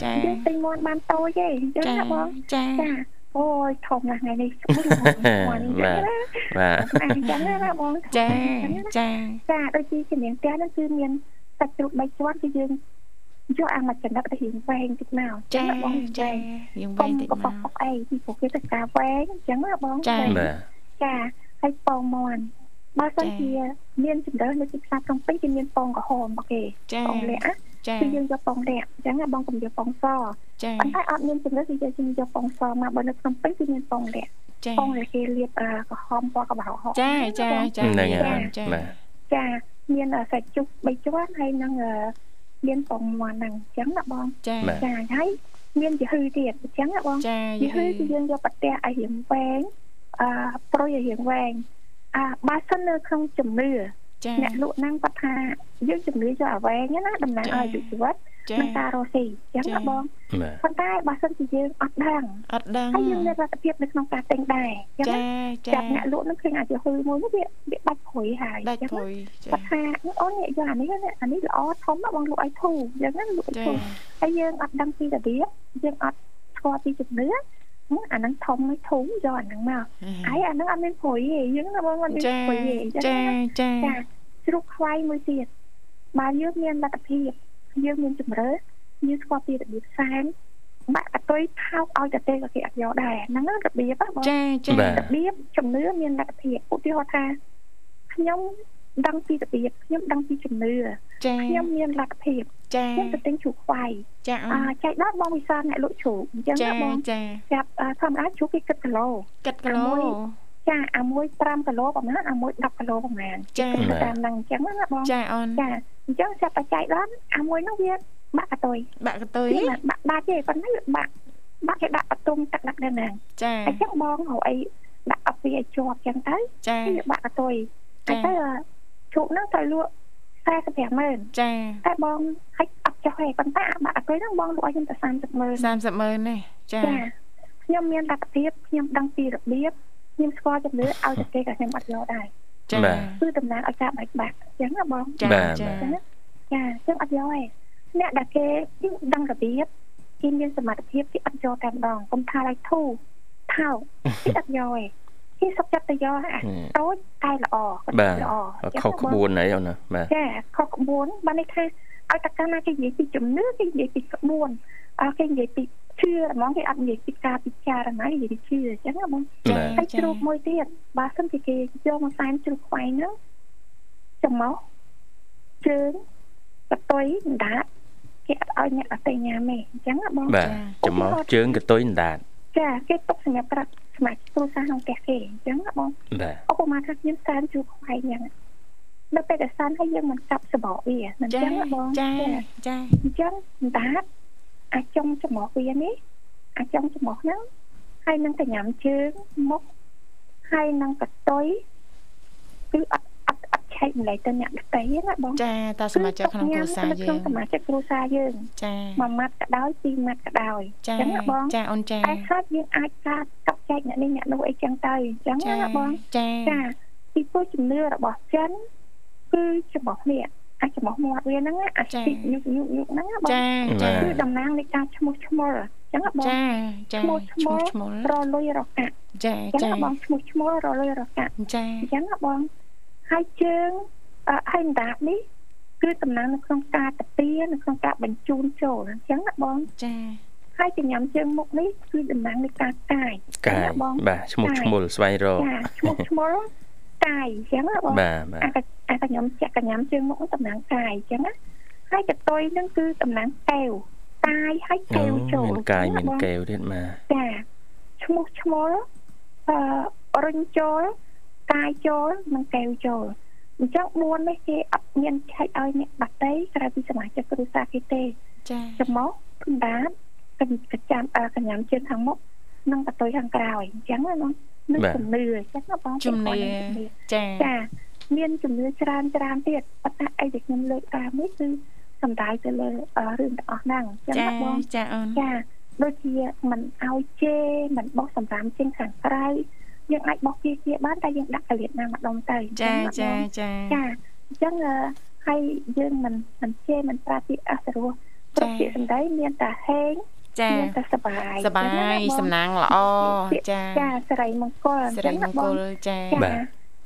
[SPEAKER 2] ចា
[SPEAKER 3] យើងទិញមាន់បានតូចទេអញ្ចឹង
[SPEAKER 2] ចា
[SPEAKER 3] ណាបង
[SPEAKER 2] ចា
[SPEAKER 3] ចា អូយធំណាស់ថ្ងៃនេះអូយមាន់នេះណា
[SPEAKER 1] បាទ
[SPEAKER 3] អញ្ចឹងណាបង
[SPEAKER 2] ចាចា
[SPEAKER 3] ចាដូចជាជំនាញផ្ទះហ្នឹងគឺមានសាច់ជ្រូក3ជាន់គឺយើងយកអាមកចំណិតទៅរៀងវែងតិចមក
[SPEAKER 2] ចា
[SPEAKER 3] បង
[SPEAKER 2] ចាយើង
[SPEAKER 3] កុ
[SPEAKER 2] វែំងតិច
[SPEAKER 3] ក
[SPEAKER 2] ម
[SPEAKER 3] ប៉ុក
[SPEAKER 2] ក
[SPEAKER 3] ប៉ុកអីពីព្រោះគេទៅការវែងអញ្ចឹងណាបង
[SPEAKER 2] ចា
[SPEAKER 3] វែង
[SPEAKER 1] បាទ
[SPEAKER 3] ចាហើយពងមន់បើសិន
[SPEAKER 2] ចា
[SPEAKER 3] ជាមានជំរឿននៅទីផ្សារក្នុងពេញគឺមានពងក្រហមរបស់គេ
[SPEAKER 2] ចា
[SPEAKER 3] ពងលាក់ណា
[SPEAKER 2] ចា
[SPEAKER 3] គឺយើងយកពងលាក់អញ្ចឹងណាបងកុំយកពងស
[SPEAKER 2] ចា
[SPEAKER 3] ប៉ុន្តែអត់មានជំរឿនគឺយើងយកពងសមកបើនៅក្នុងពេញគឺមានពងលាក់
[SPEAKER 2] ចា
[SPEAKER 3] ពងដែលគេលាបអឺក្រហមពណ៌កបៅហក
[SPEAKER 2] ចាចាចា
[SPEAKER 1] ហ្នឹងហើយ
[SPEAKER 2] ចា
[SPEAKER 1] បាទ
[SPEAKER 3] ចាមានអឺសាច់ជុក3ជាន់ហើយនឹងអឺមានពងមាន់ហ្នឹងអញ្ចឹងណាបង
[SPEAKER 2] ចា
[SPEAKER 1] បាទ
[SPEAKER 3] ចាហើយមានយហឺទៀតអញ្ចឹងណាបង
[SPEAKER 2] ចា
[SPEAKER 3] យ
[SPEAKER 2] យ
[SPEAKER 3] ហឺគឺយើងយកប្រទះឲ្យរៀងវែងអឺប្រុយឲ្យរៀងវែងអាបើសិននៅក្នុងជំនឿ
[SPEAKER 2] ចា
[SPEAKER 3] អ្នកលក់ហ្នឹងគាត់ថាយើងជំនឿយកឲ្យវែងណាតំណាងឲ្យជីវិត
[SPEAKER 2] ចា
[SPEAKER 3] និងការរស់ស៊ីអញ្ចឹងណាបង
[SPEAKER 1] បាទ
[SPEAKER 3] ប៉ុន្តែបើសិនជាយើងអត់ដឹង
[SPEAKER 2] អត់ដឹង
[SPEAKER 3] ហើយយើងមានលទ្ធភាពនៅក្នុងការទិញដែរអញ្ចឹង
[SPEAKER 2] ចា
[SPEAKER 3] ណា
[SPEAKER 2] ចា
[SPEAKER 3] ចាប់អ្នកលក់ហ្នឹងឃើញអាចយហឺមួយនេះវាវាដាច់ព្រួយហើយ
[SPEAKER 2] ដាច់
[SPEAKER 3] អញ្ចឹង
[SPEAKER 2] ព្រួយចា
[SPEAKER 3] គាត់ថាអូនយកអានេះណាអានេះល្អធំណាស់បងលក់ឲ្យធូរអញ្ចឹងណាលក់ឲ្យ
[SPEAKER 2] ចា
[SPEAKER 3] ធូរហើយយើងអត់ដឹងពីរបៀបយើងអត់ស្គាល់ពីជំនឿហ៎ អាហ្នឹងធំមិនធំយកអាហ្នឹងមកហើយអាហ្នឹងអត់មានព្រួយទេយើងណាបងអត់មាន
[SPEAKER 2] ចា
[SPEAKER 3] ព្រួយទេអញ្ចឹង
[SPEAKER 2] ចា
[SPEAKER 3] ណា
[SPEAKER 2] ចា
[SPEAKER 3] ចាជ្រូកខ្វៃមួយទៀតបើយើងមានលទ្ធភាពយើងមានជំរឿយើងស្គាល់ពីរបៀបសែនបាក់កតុយថោកឲ្យតែទេក៏គេអត់យកដែរហ្នឹងណារបៀបហ្នឹងបង
[SPEAKER 2] ចាចា
[SPEAKER 1] បាទ
[SPEAKER 3] របៀបជំនឿមានលទ្ធភាពឧទាហរណ៍ថាខ្ញុំ ដឹងពីរបៀបខ្ញុំដឹងពីជំនឿ
[SPEAKER 2] ចា
[SPEAKER 3] ខ្ញុំមានលទ្ធភាព
[SPEAKER 2] ចា
[SPEAKER 3] ខ្ញុំទៅទិញជ្រូកខ្វៃ
[SPEAKER 2] ចាអូ
[SPEAKER 3] អា
[SPEAKER 2] ន
[SPEAKER 3] ចែកដល់បងវិសាលអ្នកលក់ជ្រូកអញ្ចឹង
[SPEAKER 2] ចា
[SPEAKER 3] ណាបង
[SPEAKER 2] ចា
[SPEAKER 3] ចាប់អាធម្មតាជ្រូកគេគិតគីឡូ
[SPEAKER 2] កាត់គីឡូ
[SPEAKER 3] ចាអាមួយ5គីឡូប្រហែលអាមួយ10គីឡូប្រហែល
[SPEAKER 2] ចា
[SPEAKER 1] បាទ
[SPEAKER 3] តាមហ្នឹងអញ្ចឹងណាបង
[SPEAKER 2] ចាអូន
[SPEAKER 3] ចាអញ្ចឹងចាប់តែចែកដល់អាមួយហ្នឹងវាបាក់កតុយ
[SPEAKER 2] បាក់កតុយ
[SPEAKER 3] វាមិនបាក់ដាច់ទេប៉ុន្តែវាបាក់បាក់គេដាក់បន្ទុំទឹកដាក់នៅហ្នឹង
[SPEAKER 2] ចា
[SPEAKER 3] អញ្ចឹងបងហៅអីដាក់អត់វាឲ្យជាប់អញ្ចឹងទៅ
[SPEAKER 2] ចា
[SPEAKER 3] វាបាក់កតុយ
[SPEAKER 2] ចា
[SPEAKER 3] តែទៅ ជ្រូកហ្នឹងត្រូវលក់45ម៉ឺន
[SPEAKER 2] ចា
[SPEAKER 3] តែបងហិចអត់ចុះទេប៉ុន្តែអាបាក់កតុយហ្នឹងបងលក់ឲ្យខ្ញុំតែ30ម៉ឺន
[SPEAKER 2] 30ម៉ឺននេះចា
[SPEAKER 3] ចាខ្ញុំមានលទ្ធភាពខ្ញុំដឹងពីរបៀបខ្ញុំស្គាល់ជំនឿឲ្យតែគេក៏ខ្ញុំអត់យកដែរ
[SPEAKER 2] ចា
[SPEAKER 1] បាទ
[SPEAKER 3] គឺតំណាងឲ្យការបែកបាក់អញ្ចឹងណាបង
[SPEAKER 2] ចា
[SPEAKER 1] បាទ
[SPEAKER 2] ចា
[SPEAKER 3] ចាចាខ្ញុំអត់យកទេអ្នកដែលគេដឹងរបៀបគេមានសមត្ថភាពគេអត់យកតែម្ដងកុំថាឲ្យធូរថោកគេអត់យកទេ គេសុខចិត្តទៅយកអាតូចតែល្អ
[SPEAKER 1] បាទ
[SPEAKER 3] ល្អ
[SPEAKER 1] ខុសក្បួនអីអូនណាបាទ
[SPEAKER 3] ចាខុសក្បួនបានន័យថាឲ្យតកាលណាគេនិយាយពីជំនឿគេនិយាយពីក្បួនអើគេនិយាយពីជឿហ្មងគេអត់និយាយពីការពិចារណានិយាយពីជឿអញ្ចឹងណាបង
[SPEAKER 2] ចា
[SPEAKER 1] បាទ
[SPEAKER 3] ហើយជ្រូកមួយទៀតបើសិនជាគេយកមកសែនជ្រូកខ្វែងហ្នឹងចំមកជើងកតុយអណ្ដាតគេអត់ឲ្យអ្នកអត់ទៅញ៉ាំទេអញ្ចឹងណាបង
[SPEAKER 1] បាទចំមកជើងកតុយអណ្ដាត
[SPEAKER 3] ចាគេទុកសម្រាប់ប្រាប់ សមាជិកគ្រួសារក្នុងផ្ទះគេអញ្ចឹងណាបង
[SPEAKER 1] បាទ
[SPEAKER 3] ឧបមាថាខ្ញុំសែនជ្រូកខ្វែងយ៉ាងដល់ពេលដែលសែនហើយយើងមិនកាប់សបកវាមិនអញ្ចាចឹងណាបង
[SPEAKER 2] ចាចា
[SPEAKER 3] អញ្ចឹងអណ្ដាតអាចចុងចំមកវានេះអាចចុងចំមកហ្នឹងហើយនឹងកញ្ញាំជើងមុខហើយនឹងកតុយគឺអត់អត់អត់ ឆែកម្លែកទៅអ្នកដទៃណាបង
[SPEAKER 2] ចាតើសមាជិកក្នុងគ្រួសារយើ
[SPEAKER 3] ក្នុង
[SPEAKER 2] ង
[SPEAKER 3] សមាជិកគ្រួសារយើង
[SPEAKER 2] ចា
[SPEAKER 3] មួយម៉ាត់ក៏ដោយពីរម៉ាត់ក៏ដោយ
[SPEAKER 2] ចា
[SPEAKER 3] អញ្ចឹងណាបង
[SPEAKER 2] ចាអូនចា
[SPEAKER 3] តែហើយយើងអាចកាត់កាប់ចែកអ្នកនេះអ្នកនោះអីចឹងទៅអញ្ចឹង
[SPEAKER 2] ចា
[SPEAKER 3] ណាបង
[SPEAKER 2] ចា
[SPEAKER 3] ចាពីព្រោះជំនឿរបស់ចិនគឺចំបោះនេះអាចចំបោះមាត់វាហ្នឹងណាអាចទីញុកញុកញុកហ្នឹងណាបង
[SPEAKER 2] ចាចា
[SPEAKER 3] គឺតំណាងនៃការឈ្មោះឈ្មោលអញ្ចឹងណាបង
[SPEAKER 2] ចាចា
[SPEAKER 3] ឈ្មោះឈ្មោះ
[SPEAKER 2] ឈ្មោះ
[SPEAKER 3] រលុយរកាក់
[SPEAKER 2] ចា
[SPEAKER 3] អញ្ចឹង
[SPEAKER 2] ចា
[SPEAKER 3] ណាបងឈ្មោះឈ្មោលរលុយរកាក់
[SPEAKER 2] ចា
[SPEAKER 3] អញ្ចឹងណាបង ហើយជើងអឺហើយអណ្ដាតនេះគឺតំណាងនៅក្នុងការតាពីនៅក្នុងការបញ្ជូនចូលអញ្ចឹងណាបង
[SPEAKER 2] ចា
[SPEAKER 3] ហើយចំញ៉ាំជើងមុខនេះគឺតំណាងនៃការកាយ
[SPEAKER 1] កាយ
[SPEAKER 3] ណាបង
[SPEAKER 1] បាទឈ្មោះឈ្មោលស្វែងរក
[SPEAKER 3] ចាឈ្មោះឈ្មោលកាយអញ្ចឹងណាបង
[SPEAKER 1] បាទបាទ
[SPEAKER 3] អាកអាកខ្ញុំចាក់កញ្ញាំជើងមុខនោះតំណាងកាយអញ្ចឹងណាហើយកតុយហ្នឹងគឺតំណាងកែវកាយហើយកែវចូល
[SPEAKER 1] មានកាយមា
[SPEAKER 3] អញ្ចឹងណាបង
[SPEAKER 1] នកែវទៀតបាទ
[SPEAKER 3] ចាឈ្មោះឈ្មោលអឺរុញចូល កាយចូលនិងកែវចូលអញ្ចឹង4នេះគេអត់មានឆែកឲ្យអ្នកបាត់ទេក្រៅពីសមាជិកគ្រួសារគេទេ
[SPEAKER 2] ចា
[SPEAKER 3] ចំមកភណ្ដាតកញ្កចាំអឺកញ្ញាំជើងខាងមុខនិងកតុយខាងក្រោយអញ្ចឹងណាបងនឹងជំនឿអញ្ចឹងណាបង
[SPEAKER 2] ជំនឿចា
[SPEAKER 3] ចាមានជំនឿច្រើនច្រើនទៀតប៉ុន្តែអីដែលខ្ញុំលើកតាមនេះគឺសំដៅទៅលើអឺរឿងទាំងអស់ហ្នឹងអញ្ចឹង
[SPEAKER 2] ចា
[SPEAKER 3] ណាបង
[SPEAKER 2] ចាអូន
[SPEAKER 3] ចាដូចជាមិនឲ្យជេរមិនបោះសម្រាមជាងខាងក្រៅ យើងអាចបោះជាជាបានតែយើងដាក់កលៀតណាម្ដុំទៅ
[SPEAKER 2] ចា
[SPEAKER 3] អញ្ចាងណាបង
[SPEAKER 2] ចា
[SPEAKER 3] ចាអញ្ចឹងអឺហើយយើងមិនមិនជេរមិនប្រើពាក្យអសរោះព្រោះពាក្យសម្ដីមានតែហេង
[SPEAKER 2] ចា
[SPEAKER 3] មានតែសបាយ
[SPEAKER 2] សបាយ
[SPEAKER 3] អញ្ចឹងណាបង
[SPEAKER 2] សំណាងល្អចា
[SPEAKER 3] ចាសិរីមង្គលអញ្សិចឹ
[SPEAKER 2] រី
[SPEAKER 3] ង
[SPEAKER 2] ម
[SPEAKER 3] ណា
[SPEAKER 2] ង្គ
[SPEAKER 3] បង
[SPEAKER 2] លចា
[SPEAKER 3] ចា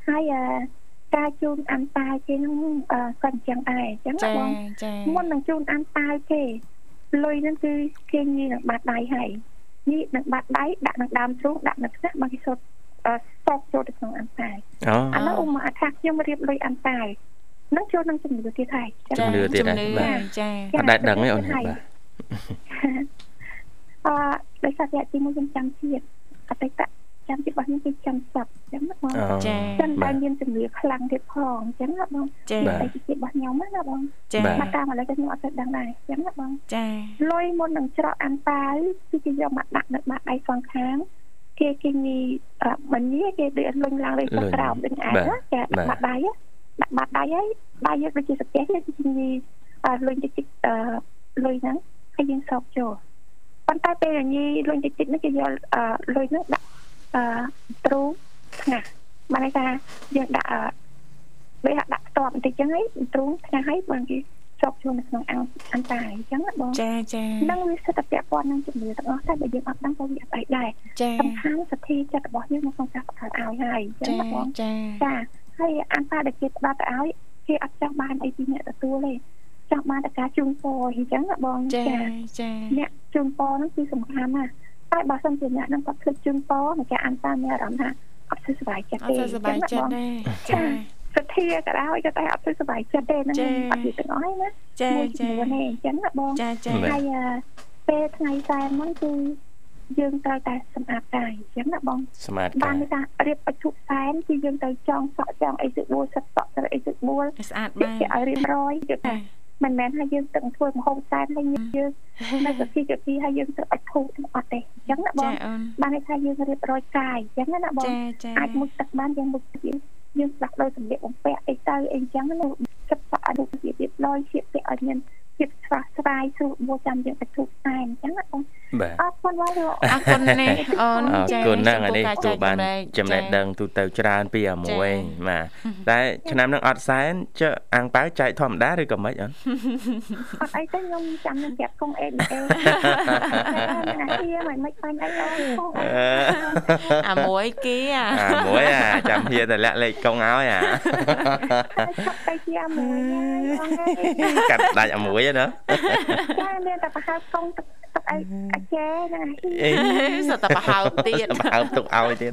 [SPEAKER 3] ហើយអឺការជូនអានប៉ាវគេហ្នឹងអឺក៏អញ្ចឹងដែរអញ្ចឹងណា
[SPEAKER 2] ចា
[SPEAKER 3] បង
[SPEAKER 2] ចា
[SPEAKER 3] មុននឹងជូនអានប៉ាវគេលុយហ្នឹងគឺគេញីនឹងបាត់ដៃហើយញីនឹងបាត់ដៃដាក់នឹងដើមទ្រូងដាក់នៅថ្នាក់មកគេសុទ្ធអឺ សោកចូលទៅក្នុងអានប៉ាវ
[SPEAKER 1] អូ
[SPEAKER 3] ឥឡូវឧបមាថាខ្ញុំរៀបលុយអានប៉ាវនឹងចូលនឹងជំនឿទៀតហើយចឹង
[SPEAKER 1] ជំនឿទៀតដែរ
[SPEAKER 2] ជំនឿ
[SPEAKER 1] បាទ
[SPEAKER 2] ចា
[SPEAKER 1] អត់ដែលដឹងទេអូនបាទ
[SPEAKER 3] អឺដោយសារតែទីមួយខ្ញុំចាំជាតិអតីតចាំជាតិរបស់ខ្ញុំគឺចាំសັບចឹងណាបង
[SPEAKER 1] អូ
[SPEAKER 2] ចា
[SPEAKER 3] ចឹង
[SPEAKER 1] បា
[SPEAKER 3] តែ
[SPEAKER 1] ទ
[SPEAKER 3] មានជំនឿខ្លាំងទៀតផងអញ្ចឹងណាបង
[SPEAKER 2] ចា
[SPEAKER 1] បាទ
[SPEAKER 3] តែជាតិរបស់ខ្ញុំណាបង
[SPEAKER 2] ចា
[SPEAKER 1] បាទ
[SPEAKER 3] មកតាមឥឡូវខ្ញុំអត់ទៅដឹងដែរអញ្ចឹងណាបង
[SPEAKER 2] ចា
[SPEAKER 3] លុយមុននឹងច្រកអានប៉ាវគឺគេយកមកដាក់នៅបាតដៃសងខាង គេគេញីអឺមិនញីគេដូចលុញឡើងលើចុះក្រោមដូចឯងណាចាដាក់បាតដៃដាក់បាតដៃហើយដៃយើងដូចជាស្ទះគេញីអឺលុញតិចតិចអឺលុយហ្នឹងហើយយើងសោកចូលប៉ុន្តែពេលញីលុញតិចតិចនេះគេយកអឺលុយហ្នឹងដាក់អឺទ្រូងថ្ងាសបានន័យថាយើងដាក់អឺវាដាក់ផ្ទាប់បន្តិចចឹងហើយទ្រូងថ្ងាសហើយបងគេ សោកចូលនៅក្នុងអាំងអាំងតាអញ្ចឹងណាបង
[SPEAKER 2] ចាចា
[SPEAKER 3] នឹងវាសិតតែពាក់ព័ន្ធនឹងជំនឿទាំងអស់តែបើយើងអត់ដឹងក៏វាអត់អីដែរ
[SPEAKER 2] ចា
[SPEAKER 3] សំខាន់សទ្ធាចិត្តរបស់យើងនៅក្នុងការផ្ដល់ឲ្យហើយអញ្ចឹង
[SPEAKER 2] ចា
[SPEAKER 3] ណាបង
[SPEAKER 2] ចា
[SPEAKER 3] ចាហើយអានប៉ាដែលគេផ្ដល់ទៅឲ្យគេអត់ចង់បានអីពីអ្នកទទួលទេចង់បានតែការជូនពរអញ្ចឹងណាបង
[SPEAKER 2] ចាចា
[SPEAKER 3] អ្នកជូនពរហ្នឹងគឺសំខាន់ណាស់តែបើសិនជាអ្នកហ្នឹងគាត់ភ្លេចជូនពរអ្នកអានតាមមានអារម្មណ៍ថាអត់សូវសុបាយចិត្ត
[SPEAKER 2] អ
[SPEAKER 3] ទេ
[SPEAKER 2] ត់ទៅសប្បាយចិត្តទេចា
[SPEAKER 3] សទ្ធាក៏ដោយក៏តែអត់សូវសុបាយចិត្តទេហ្នឹង
[SPEAKER 2] ចា
[SPEAKER 3] អត់យូរទាំងអស់ហើយណា
[SPEAKER 2] ចា
[SPEAKER 3] មួយ
[SPEAKER 2] ចា
[SPEAKER 3] ចំនួននេះអញ្ចឹងណាបង
[SPEAKER 2] ចាចា
[SPEAKER 1] បាទ
[SPEAKER 3] ហើយអឺពេលថ្ងៃសែនហ្នឹងគឺយើងត្រូវតែសម្អាតកាយអញ្ចឹងណាបង
[SPEAKER 1] ស្មាត
[SPEAKER 3] បា
[SPEAKER 1] កា
[SPEAKER 3] ន
[SPEAKER 1] យ
[SPEAKER 3] នេះថារៀបបច្ចុប្បន្នសែនគឺយើងត្រូវចងសក់ចងអីទៅបួលសិតសក់ទៅអីទៅបួល
[SPEAKER 2] ស្អាត
[SPEAKER 3] ជា
[SPEAKER 2] បាន
[SPEAKER 3] ឲ្យរៀបរយគឺថា
[SPEAKER 2] ចា
[SPEAKER 3] មិនមែនថាយើងទឹកធ្វើមហូបសែនហើយយើងនៅសតិជាទីហើយយើងទៅអត់ធូបទាំងអត់ទេអញ្ចឹងណាប
[SPEAKER 2] ចា
[SPEAKER 3] ង
[SPEAKER 2] អូន
[SPEAKER 3] បានន័យថាយើងរៀបរយកាយអញ្ចឹងណាបង
[SPEAKER 2] ចាចា
[SPEAKER 3] អាចមុជទឹកបានយើងមុជទឹក យើងយើងស្ដាប់ដោយសម្លៀកបំពាក់អីទៅអីចឹងណាចិត្តសក់ឲ្យរូបភាពរៀបរយជាពាក់ឲ្យមានភាពស្រស់ស្រាយស្រួលបួចាំយើងទៅធូបសែនអញ្ចឹងណាបង
[SPEAKER 1] បាទ
[SPEAKER 3] អរគុណបងលោក
[SPEAKER 2] អរគុណណាស់អូន
[SPEAKER 1] អរ
[SPEAKER 2] ចា
[SPEAKER 1] គុណណាស់អានេះ
[SPEAKER 2] ចំពោះ
[SPEAKER 1] ទូបាន
[SPEAKER 2] ការ
[SPEAKER 1] ចំណេះ
[SPEAKER 2] ចា
[SPEAKER 1] ដឹងទូទៅច្រើនពីអាមួយបាទតែឆ្នាំនឹងអត់សែនចុះអាំងប៉ាវចែកធម្មតាឬក៏មិនអូន
[SPEAKER 3] អត់អីទេខ្ញុំចាំនឹងប្រាប់កងអេតអេណាជាមិនមិនបាញ់អីអូន
[SPEAKER 2] អាមួយគេអា
[SPEAKER 1] អាមួយអាចាំហៀតែលាក់លេខកុងឲ្យអា
[SPEAKER 3] ឆាប់ទៅជាមួយហើយបង
[SPEAKER 1] កាត់ដាច់អាមួយណា
[SPEAKER 3] ចាមានតែប្រហែលកងទឹកទឹកអីអាចេណា
[SPEAKER 1] អេ
[SPEAKER 2] សតតែប្រហើមទៀត
[SPEAKER 1] បើអើទុកឲ្យទៀត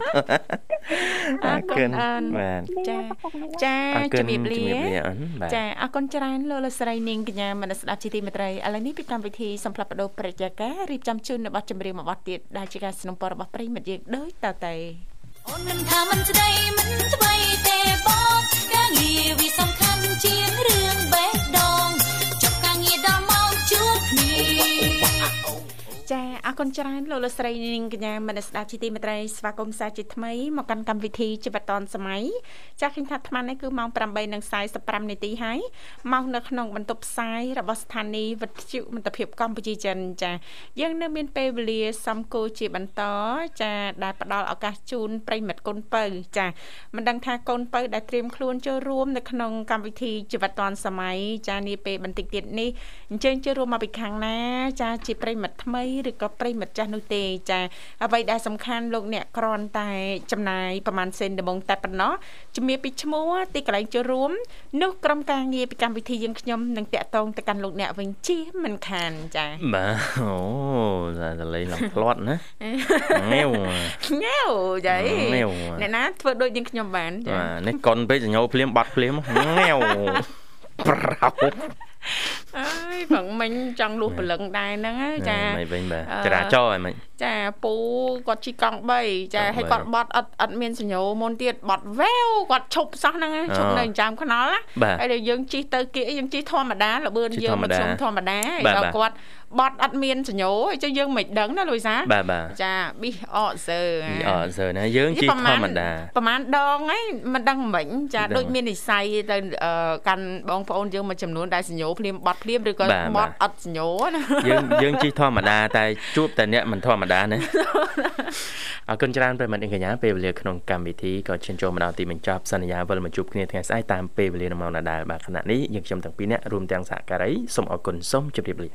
[SPEAKER 2] អរគុណអូន
[SPEAKER 1] បាទ
[SPEAKER 2] ចាចា
[SPEAKER 1] អរគុណ
[SPEAKER 2] ជំរាបលា
[SPEAKER 1] ជំរាបលាអូនបាទ
[SPEAKER 2] ចាអរគុណច្រើនលោកលកស្រីនាងកញ្ញាមនស្សស្ដាប់ជាទីមេត្រីឥឡូវនេះពីកម្មវិធីសំផ្លាប់បដោប្រជាការរៀបចំជូននៅប័ណ្ណចម្រៀងមួយប័ណ្ណទៀតដែលជាការสนับสนุนរបស់ប្រិយមិត្តយើងដូចតទៅ
[SPEAKER 4] អូនមិនថាមិនស្ដីមិនថ្មីទេបងការ ងារវាសំខាន់ជាងរឿងបេះ
[SPEAKER 2] ចាអរគុណច្រើនលោកលកស្រីនាងកញ្ញាមនស្សស្ដាប់ជាទីមេត្រីស្វាគមន៍សាជាថ្មីមកកាន់កម្មវិធីជីវិតឌុនសម័យចាឃើញថាអាត្មានេះគឺម៉ោង8:45នាទីហើយមកនៅក្នុងបន្ទប់ផ្សាយរបស់ស្ថានីយ៍វិទ្យុមិត្តភាពកម្ពុជាចិនចាយើងនៅមានពេលវេលាសំគោជាបន្តចាដែលផ្ដល់ឱកាសជូនប្រិមិត្តកូនពៅចាមិនដឹងថាកូនពៅដែលត្រៀមខ្លួនចូលរួមនៅក្នុងកម្មវិធីជីវិតឌុនសម័យចានាពេលបន្តិចទៀតនេះអញ្ជើញចូលរួមមកពីខាងណា ចាជាប្រិមិត្តថ្មីឬក៏ប្រិមិត្តចាស់នោះទេចាអ្វីដែលសំខាន់លោកអ្នកគ្រាន់តែចំណាយប្រហែលសេនដំបងតែប៉ុណ្ណោះជំរាបពីឈ្មោះទីកន្លែងចូលរួមនោះក្រុមការងារពីកម្មវិធីយើងខ្ញុំនឹងតាក់ទងទៅកាន់លោកអ្នកវិញជាមិនខានចា
[SPEAKER 1] បាទអូតែតលេងឡើងផ្្លាត់ណាងាវ
[SPEAKER 2] ញ៉ៅចៃ
[SPEAKER 1] ញ៉ៅ
[SPEAKER 2] អ្នកណាធ្វើដូចយើងខ្ញុំបានចា
[SPEAKER 1] បាទនេះកុនពេកសញ្ញោភ្លាមបាត់ភ្លាមងាវប្រោ
[SPEAKER 2] អើយប្រងមិញចង់លួសព្រលឹងដែរហ្នឹងណាចា
[SPEAKER 1] មិនវិញបាទ
[SPEAKER 2] អឺ
[SPEAKER 1] ចរាចរណ៍ឲ្យមិន
[SPEAKER 2] ចាពូគាត់ជីកង់3ចា
[SPEAKER 1] កង់
[SPEAKER 2] ហើយ
[SPEAKER 1] 3
[SPEAKER 2] គាត់បត់អត់អត់មានសញ្ញោមុនទៀតបត់វ៉ាវគាត់ឈប់សោះហ្នឹងណាឈប់
[SPEAKER 1] អូ
[SPEAKER 2] នៅចាំខ្នល់ណា
[SPEAKER 1] បាទ
[SPEAKER 2] ហើយដល់យើងជិះទៅគៀកយើងជិះធម្មតាលបឿន
[SPEAKER 1] ជិះ
[SPEAKER 2] យើង
[SPEAKER 1] ធម្ម
[SPEAKER 2] មក
[SPEAKER 1] តា
[SPEAKER 2] ជុំធម្មតាហើយ
[SPEAKER 1] បាទ
[SPEAKER 2] ដល់
[SPEAKER 1] បាទ
[SPEAKER 2] គាត់បត់អត់មានសញ្ញោអញ្ចឹងយើងមិនដឹងណាលូយសា
[SPEAKER 1] បាទបាទ
[SPEAKER 2] ចាប៊ីអកសើ
[SPEAKER 1] នេះអត់សើណាយើងជិះធម្មតា
[SPEAKER 2] ប្រហែលដងហើយមិនដឹងមិនចា
[SPEAKER 1] មិនដឹង
[SPEAKER 2] ដូចមាននិស័យទៅអឺកាន់បងប្អូនយើងមួយចំនួនដែលសញ្ញោភ្លាមបត់ភ្លាមឬក៏
[SPEAKER 1] បាទ
[SPEAKER 2] ប
[SPEAKER 1] បាទ
[SPEAKER 2] ត់អត់សញ្ញោណា
[SPEAKER 1] យើងយើងជិះធម្មតាតែជួបតែអ្នកមិនធម្មតាណាអរគុណច្រើនប្រិយមិត្តអីកញ្ញាពេលវេលាក្នុងកម្មវិធីក៏ឈានចូលមកដល់ទីបញ្ចប់សន្យាវិលមកជួបគ្នាថ្ងៃស្អែកតាមពេលវេលានៅម៉ោងដដែលបាទខណៈនេះយើងខ្ញុំទាំងពីរនាក់រួមទាំងសហការីសូមអរគុណសូមជម្រាបលា